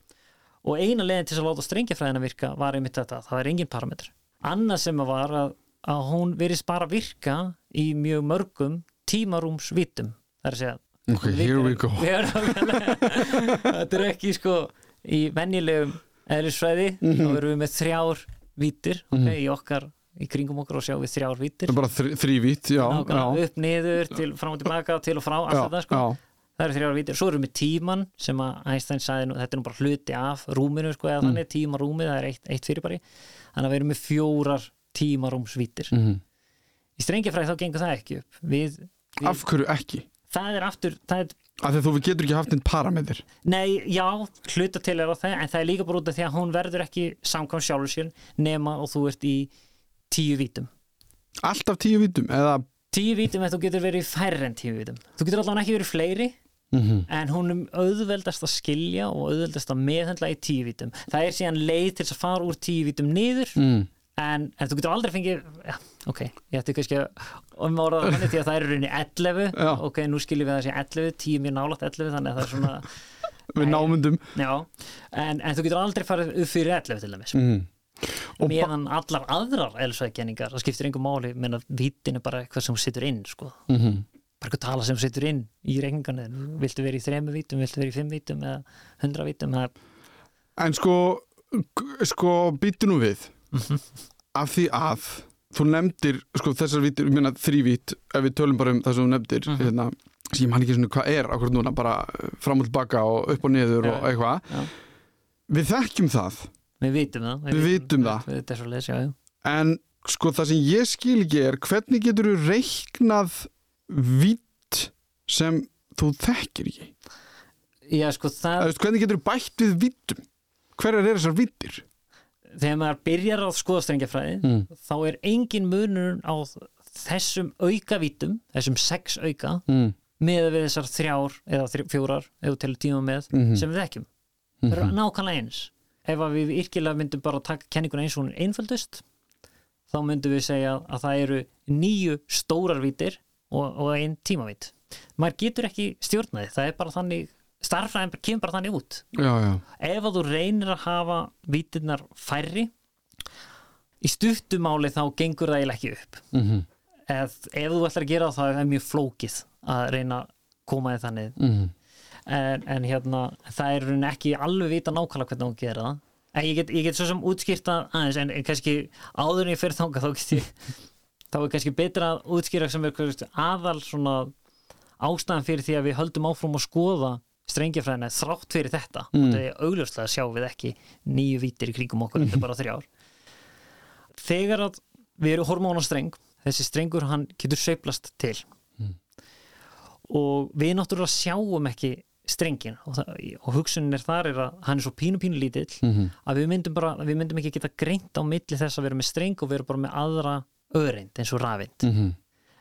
Og eina leiðin til að láta strengjafræðina virka var einmitt þetta, það er engin parametr annað sem að var að, að hún verist bara virka í mjög mörgum tímarúmsvítum það er að segja ok, here we go. Þetta er ekki sko í venjulegum eðlisfræði. Mhm. þá erum við með þrjár vítir okay, í okkar, í kringum okkur og sjáum við þrjár vítir. Það bara þr þrývít, já, já, upp, niður, til, fram og tilbaka til og frá, já, þetta sko. það eru þrjára vítir, svo erum við tíman sem að Einstein sagði, nú, þetta er nú bara hluti af rúminu sko, eða Mm. þannig, tímarúmið það er eitt, eitt fyrirbæri, þannig að við erum með fjórar tímarúmsvítir. Mhm. í strengjafræði þá gengur það ekki upp. Við, við af hverju ekki? það er aftur, það er af því að þú getur ekki haft einn parametr Nei, já, hluta til er á það en það er líka bara út af því að hún verður ekki samkvæm sjálfur sér nema og þú ert í tíu vítum. Alltaf tíu vítum, eða? Tíu vítum en þú getur verið í færri en tíu vítum. Þú getur allavega ekki verið fleiri mhm, en hún er auðveldast að skilja og auðveldast að meðhendla í tíu vítum. Það er síðan leið til að fara úr tíu vítum niður mm, en, en þú getur aldrei fengið ja, ok, ég ætti kannski að umorða það þannig því að það er rauninni 11 Já. ok, nú skiljum við að það sé 11 10 mjög nálægt 11 þannig að það er svona við Nei. námyndum já, en, en þú getur aldrei farið upp fyrir 11 til dæmis. Mm. meðan allar aðrar elsvæðkenningar það skiptir einhver máli, menn að vítin er bara eitthvað sem setur inn, sko. Mhm, bara eitthvað tala sem setur inn í reikningarni viltu verið í þremu vítum, viltu verið í fimm vítum eða hundra vítum, er en sko sko, býttu nú við. Af því að þú nefndir, sko, þessar vítir, ég meina þrývít, ef við tölum bara um það sem þú nefndir Mhm. hérna, sem ég man ekki svona hvað er akkur núna, bara uh, fram og tilbaka og upp og niður Já, og eitthvað. já. við þekkjum það. Við vitum það. Við vitum það. Þetta er svo leys, já, já. En sko það sem ég skil ekki er hvernig getur þú reiknað vitt sem þú þekkir ekki? Já, sko, það, hvernig getur þú bætt við vittum hverjar er þessar vittir þegar maður byrjar á skoðastrengjafræði mm. þá er engin munur á þessum aukavítum, þessum sex auka Mm. með við þessar þrjár eða þrj, fjórar, eða til tíma með Mhm. sem við þekkjum. Það eru nákvæmlega eins. Ef að við yrkilega myndum bara taka kenninguna eins og hún er einföldust þá myndum við segja að það eru nýju stórar vítir og, og einn tímavít. Maður getur ekki stjórnaði, það er bara þannig starffræðin bara- kemur bara þannig út. já, já, Ef að þú reynir að hafa vítirnar færri í stuttumáli þá gengur það eiginlega ekki upp. mm Ef, ef þú ætlar að gera það, það er mjög flókið að reyna að koma þið þannig -hmm. en, en hérna, það er rauninni ekki alveg vita nákvæmlega hvernig hún gera það en ég get, ég get svo sem útskýrta aðeins en, kannski áður en ég fyrir þangað þá get ég þá er kannski betra að útskýra sem er aðal svona ástæðan fyrir því að við höldum áfram að skoða strengjafræðina þrátt fyrir þetta Mm. og það er augljóslega sjáum við ekki nýju vítir í kringum okkur, þetta er bara þrjár þegar að við erum hormónastreng þessi strengur hann getur sveiflast til og við náttúrulega sjáum ekki strengin og, það, og hugsunin er þar er að hann er svo pínu pínu lítill Mhm. að við myndum, bara, við myndum ekki geta greint á milli þess að vera með streng og vera bara með aðra öðreind eins og rafind Mhm.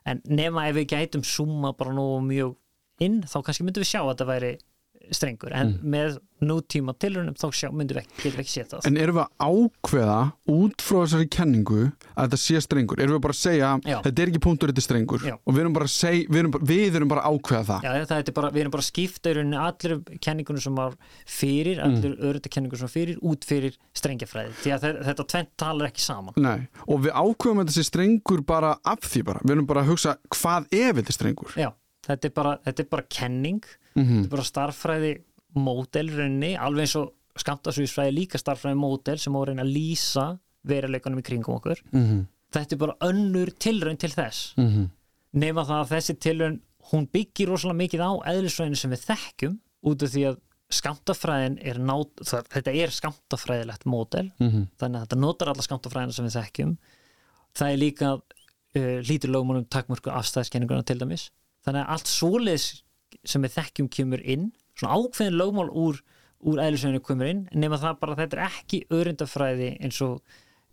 en nema ef við gætum súma bara nú mjög inn þá kannski myndum við sjá að þetta væri strengur en með nútíma tilrunum þá sjá, myndum við ekki, ekki séð það En erum við að ákveða út frá þessari kenningu að þetta sé strengur? Erum við bara að segja Já. þetta er ekki punktur, þetta er strengur? Já. Og við erum bara að segja, við erum bara, við erum bara að ákveða það. Já, það er bara, við erum bara að skipta í rauninni allir kenningunum sem var fyrir, allir mm. kenningunum sem var fyrir, út fyrir strengjafræði, því að þe- þetta tvent talar ekki saman. Nei, og við ákveðum að þetta sé strengur bara af því bara. Við erum bara að hugsa hvað ef þetta er strengur? Já, þetta er bara, þetta er bara kenning, Mm þetta er bara starffræði módel rauninni, alveg eins og skamtasvísfræði líka starffræði módel sem á að reyna að lýsa veruleikunum í kringum okkur. -hmm. Þetta er bara önnur tilraun til þess. Mm -hmm. Nefna það að þessi tilraun, hún byggir rosalega mikið á eðlisfræðinu sem við þekkjum út af því að skamtafræðin er nát, það, þetta er skamtafræðilegt módel Mhm. þannig að þetta notar alla skamtafræðina sem við þekkjum það er líka uh, lítur lögmálum takmörku afstæðskenninguna til dæmis þannig að allt svoleiðis sem við þekkjum kemur inn svona ákveðin lögmál úr, úr eðlisveinu kemur inn nema það bara þetta er ekki öryndafræði eins og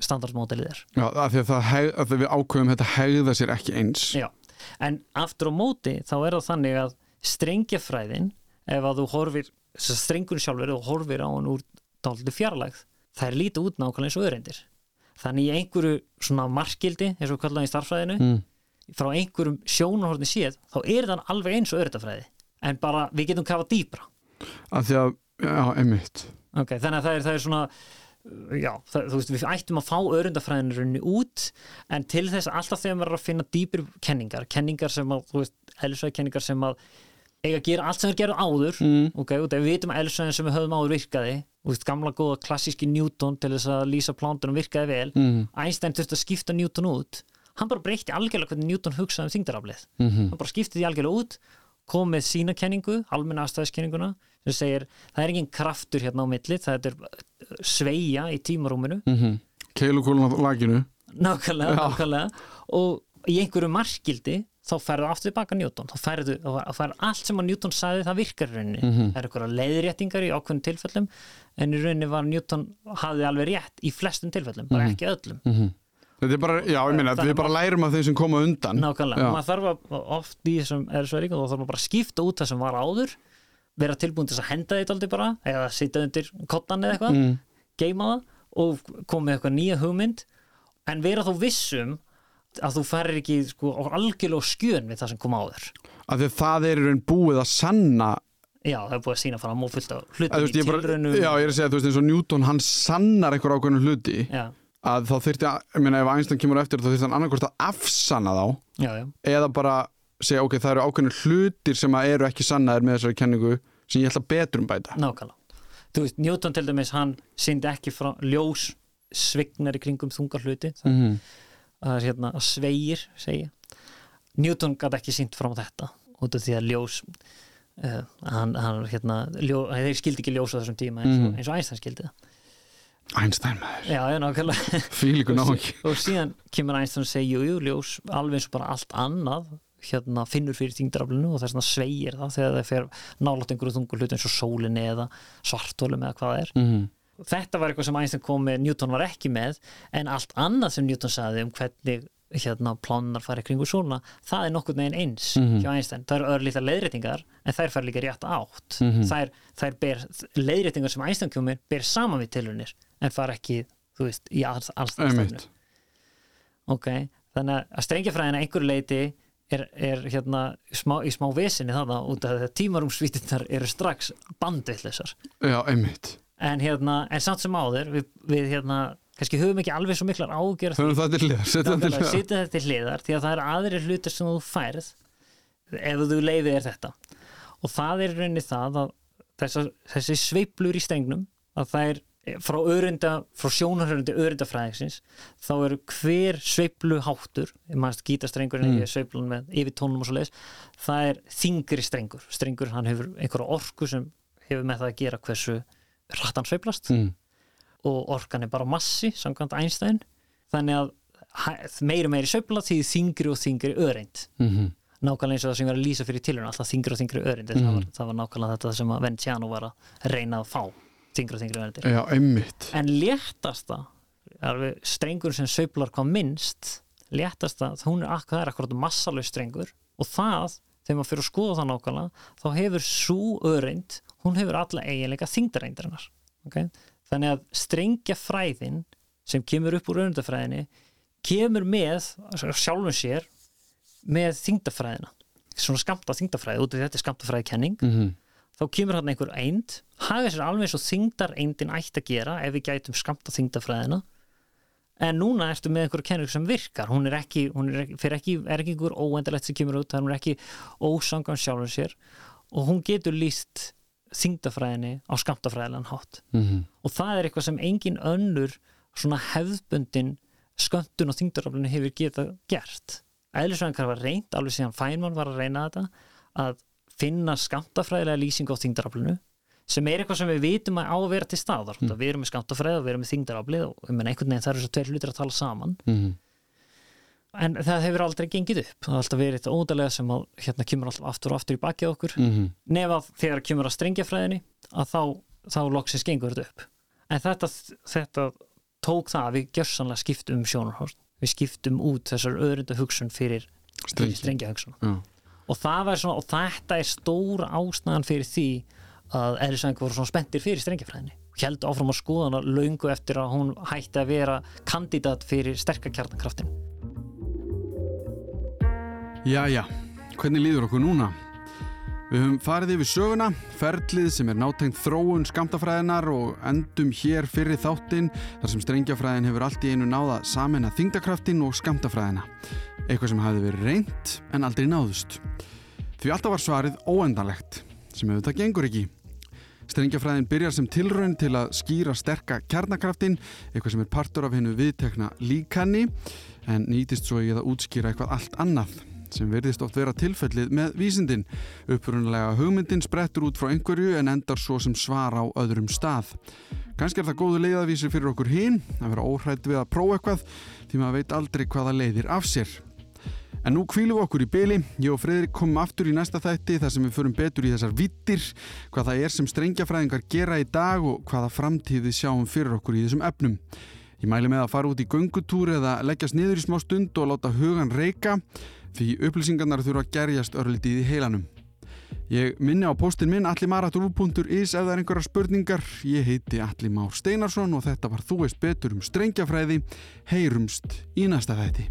standardmódelið er Já, af því að, það heg, að við ákveðum þetta hegða sér ekki eins. Já, en aftur á móti þá er það þannig að strengjafræðin ef að þú horfir strengur sjálfur og horfir á hann úr dálítið fjarlægð, það er lítið út nákvæmlega eins og öðrendir. Þannig í einhverju svona markildi, eins og við kallaðum í starffræðinu Mm. Frá einhverjum sjónarhorni séð, þá er það alveg eins og öðrendafræði, en bara við getum kafa dýpra. Af því að, já, einmitt. Okay, þannig að það er, það er svona já, það, þú veist, við ættum að fá öðrundafræðinurinn út en til þess alltaf þegar maður er að finna dýpir kenningar, kenningar sem að þú veist, eðlisvæði kenningar sem að eiga að gera allt sem þeir gerðu áður Mm. ok, og þegar við vitum að eðlisvæðin sem við höfum áður virkaði þú veist, gamla góða klassíski Newton til þess að lýsa plántunum virkaði vel Mm. Einstein þurfti að skipta Newton út hann bara breytti algjörlega hvernig Newton hugsaði um þingdaraflið Mm hann bara skipti því algjörlega út kom með sína kenningu, almenna aðstæðiskenninguna sem segir, það er engin kraftur hérna á milli, það er sveia í tímarúminu, Mm -hmm. Keilukólun á laginu. nákvæmlega, nákvæmlega. Og í einhverju markildi þá ferðu aftur tilbaka Newton. Þá ferðu, þá ferðu allt sem að Newton sagði það virkar í rauninni, Mhm. það er einhverja leiðréttingar í ákveðnum tilfellum en í rauninni var Newton hafði alveg rétt í flestum tilfellum, bara Mhm. ekki öllum. Mm er bara, já, ég meina, Það við bara lærum af þeim sem koma undan. Nákvæmlega, maður þarf að oft í þessum eðlisvæðingum þá þarf maður bara að skipta út það sem var áður vera tilbúin til að henda því aldrei bara eða sitja undir kottan eða eitthvað Mm. geima það og koma með eitthvað nýja hugmynd. En vera þó vissum að þú ferir ekki sko, algjörlega skjön við það sem kom áður. Af því að það er raun búið að sanna Já, það er búið að sína fram og fullt á þú hlutum í tilraunum. Já, ég er að segja, þú veist, eins og Newton, hann sannar eitthvað ákveðinu hluti. Já, að þá þyrfti, að, ég meina, ef Einstein kemur eftir þá þyrfti hann annarkvort að afsanna þá já, já, eða bara segja, ok, það eru ákveðinu hlutir sem að eru ekki sannaðir með þessari kenningu sem ég ætla að betrum bæta. nákvæmlega þú veist, Newton til dæmis hann syndi ekki frá ljós svignar í kringum þungar hluti það mm -hmm. er hérna að sveigir segja. Newton gæti ekki synd frá þetta út af því að ljós uh, hann, hann hérna ljó, þeir skildi ekki ljós á þessum tíma eins og, Mhm. eins og Einstein skildi það Einstein maður, já, já, nákvæmlega. Fílíku ná ekki og síðan kemur Einstein og segja jú, ljós, alveg eins og bara allt annað hérna finnur fyrir þingdraflinu og þess vegna sveigir það þegar það fer nálátt einhverju þungur hlutu eins og sólinni eða svartólum eða hvað það er. Mm -hmm. þetta var eitthvað sem Einstein kom með Newton var ekki með en allt annað sem Newton sagði um hvernig hérna plánar fari kringu sóluna það er nokkur neginn eins Mhm. hjá Einstein það eru örlítið leiðréttingar en þær fær líka rétt átt Mhm. þær, þær ber, leiðréttingar sem Einstein komir ber saman við tilunir en far ekki, þú veist, í alls, alls Einmitt. ok, þannig að strengjafræðina einhver leiti er, er hérna smá, í smá vesinni þarna út af að tímarúmsvítinnar eru strax bandvillisar Já, einmitt en hérna, en samt sem áður við, við hérna, kannski höfum ekki alveg svo miklar ágjör Höfum það til hliðar, setja þetta til hliðar. því að það eru aðrir hlutir sem þú færð ef þú leifið er þetta. Og það er rauninni það að þessa, þessi sveiplur í strengnum að það er frá, örunda, frá sjónarhörundi örundafræðingsins þá eru hver sveiplu háttur mannst gítastrengurinn Mm. sveiflun með yfir tónum og svo leiðis það er þingri strengur. Strengur hann hefur einhverja orku sem hefur með það að gera hversu rættan sveiflast. Mm. Og orkan er bara massi samkvæmt Einstein. Þannig að meiri meiri sveifla því þingri og þingri öreind. Mm nákvæmlega eins og það sem ég var að lýsa fyrir tilhörun alltaf þingri og þingri öreind. Mhm. var, það var nákvæmlega þetta sem að Venciano var að reyna að fá þingri og þingri öreind. Já, einmitt. En léttasta strengur sem sveiflar hvað minnst léttasta, hún er, ak- það er akkurat massalög strengur og það þegar maður fyrir að skoða það nákvæmlega þá hefur svo öreind hún hefur alla eiginleika þingdareindarinnar okay? Þannig að strengja fræðin sem kemur upp úr öreindafræðinni kemur með sjálfum sér með þingdafræðina svona skamta þingdafræði, út af þetta er skamtafræði kenning mm þá kemur hann einhver eind. Haga sér alveg eins og þingdar eindin ætti að gera ef við gætum skamta þingdafræðina en núna ertu með einhverju kenning sem virkar. Hún er ekki, hún er ekki, er ekki einhver óendalegt sem kemur út, það er ekki ósangan sjálfur sér. Og hún getur líst þingdafræðinni á skamtafræðilegan hátt -hmm. og það er eitthvað sem engin önnur svona hefðbundin sköndun og þingdaraflunni hefur getað gert eðlisvæðingar var reynd, alveg síðan Feynman var að reyna þetta að finna skamtafræðilega lýsingu á þingdaraflunu sem er eitthvað sem við vitum að á að vera til staðar mm. við erum með skamtafræði og við erum með þingdarafli og einhvern veginn það eru svo tveir hlutir að tala saman Mhm. En það hefur aldrei gengið upp. Það har alltaf verið þetta ódalega sem að hérna kemur alltaf aftur og aftur í bakið á okkur. Mhm. nefn að þegar kemur að strengjafræðinni að þá, þá loksins gengur þetta upp. En þetta, þetta tók það að við gjörsanlega skiptum um sjónarhort við skiptum út þessar öðrunda hugsun fyrir, fyrir Strengi. strengja. hugsun Já. og, og þetta er stóra ástæðan fyrir því að eðlisæðingar voru svona spenntir fyrir strengjafræðinni. Held áfram að skoða hana löngu eftir að hún hætti að vera kandidat fyrir sterkakjarnakraftin Jæja, hvernig líður okkur núna? Við höfum farið yfir söguna, ferlið sem er nátengt þróun skamtafræðinar og endum hér fyrir þáttinn þar sem strengjafræðin hefur allt í einu náða samin að þingdakraftin og skamtafræðina. Eitthvað sem hafi verið reynt en aldrei náðust. Því alltaf var svarið óendanlegt, sem hefur það gengur ekki. Strengjafræðin byrjar sem tilraun til að skýra sterka kjarnakraftin, eitthvað sem er partur af hennu viðtekna líkanni, en nýtist svo í að útskýra eitthvað allt annað sem verðist oft vera tilfellið með vísindin. Upprunalega hugmyndin sprettur út frá einhverju en endar svo sem svar á öðrum stað. Kannski er það góðu leiðavísi fyrir okkur hinn að vera óhrætt við að prófa eitthvað því maður veit aldrei hvaða leiðir af sér. En nú kvílum við okkur í byli. Ég og Freyðrik komum aftur í næsta þætti þar sem við förum betur í þessar vittir, hvað það er sem strengjafræðingar gera í dag og hvaða framtíði sjáum fyrir okkur í þessum efnum. Ég mæli með að fara út í göngutúr eða leggjast niður í smá stund og láta hugan reyka því upplýsingarnar þurfa að gerjast örlítið í heilanum. Ég minni á postin minn allimaratrú.is ef það er einhverjar spurningar. Ég heiti Alli Már Steinarsson og þetta var Þú veist betur um strengjafræði. Heyrumst í næsta þætti.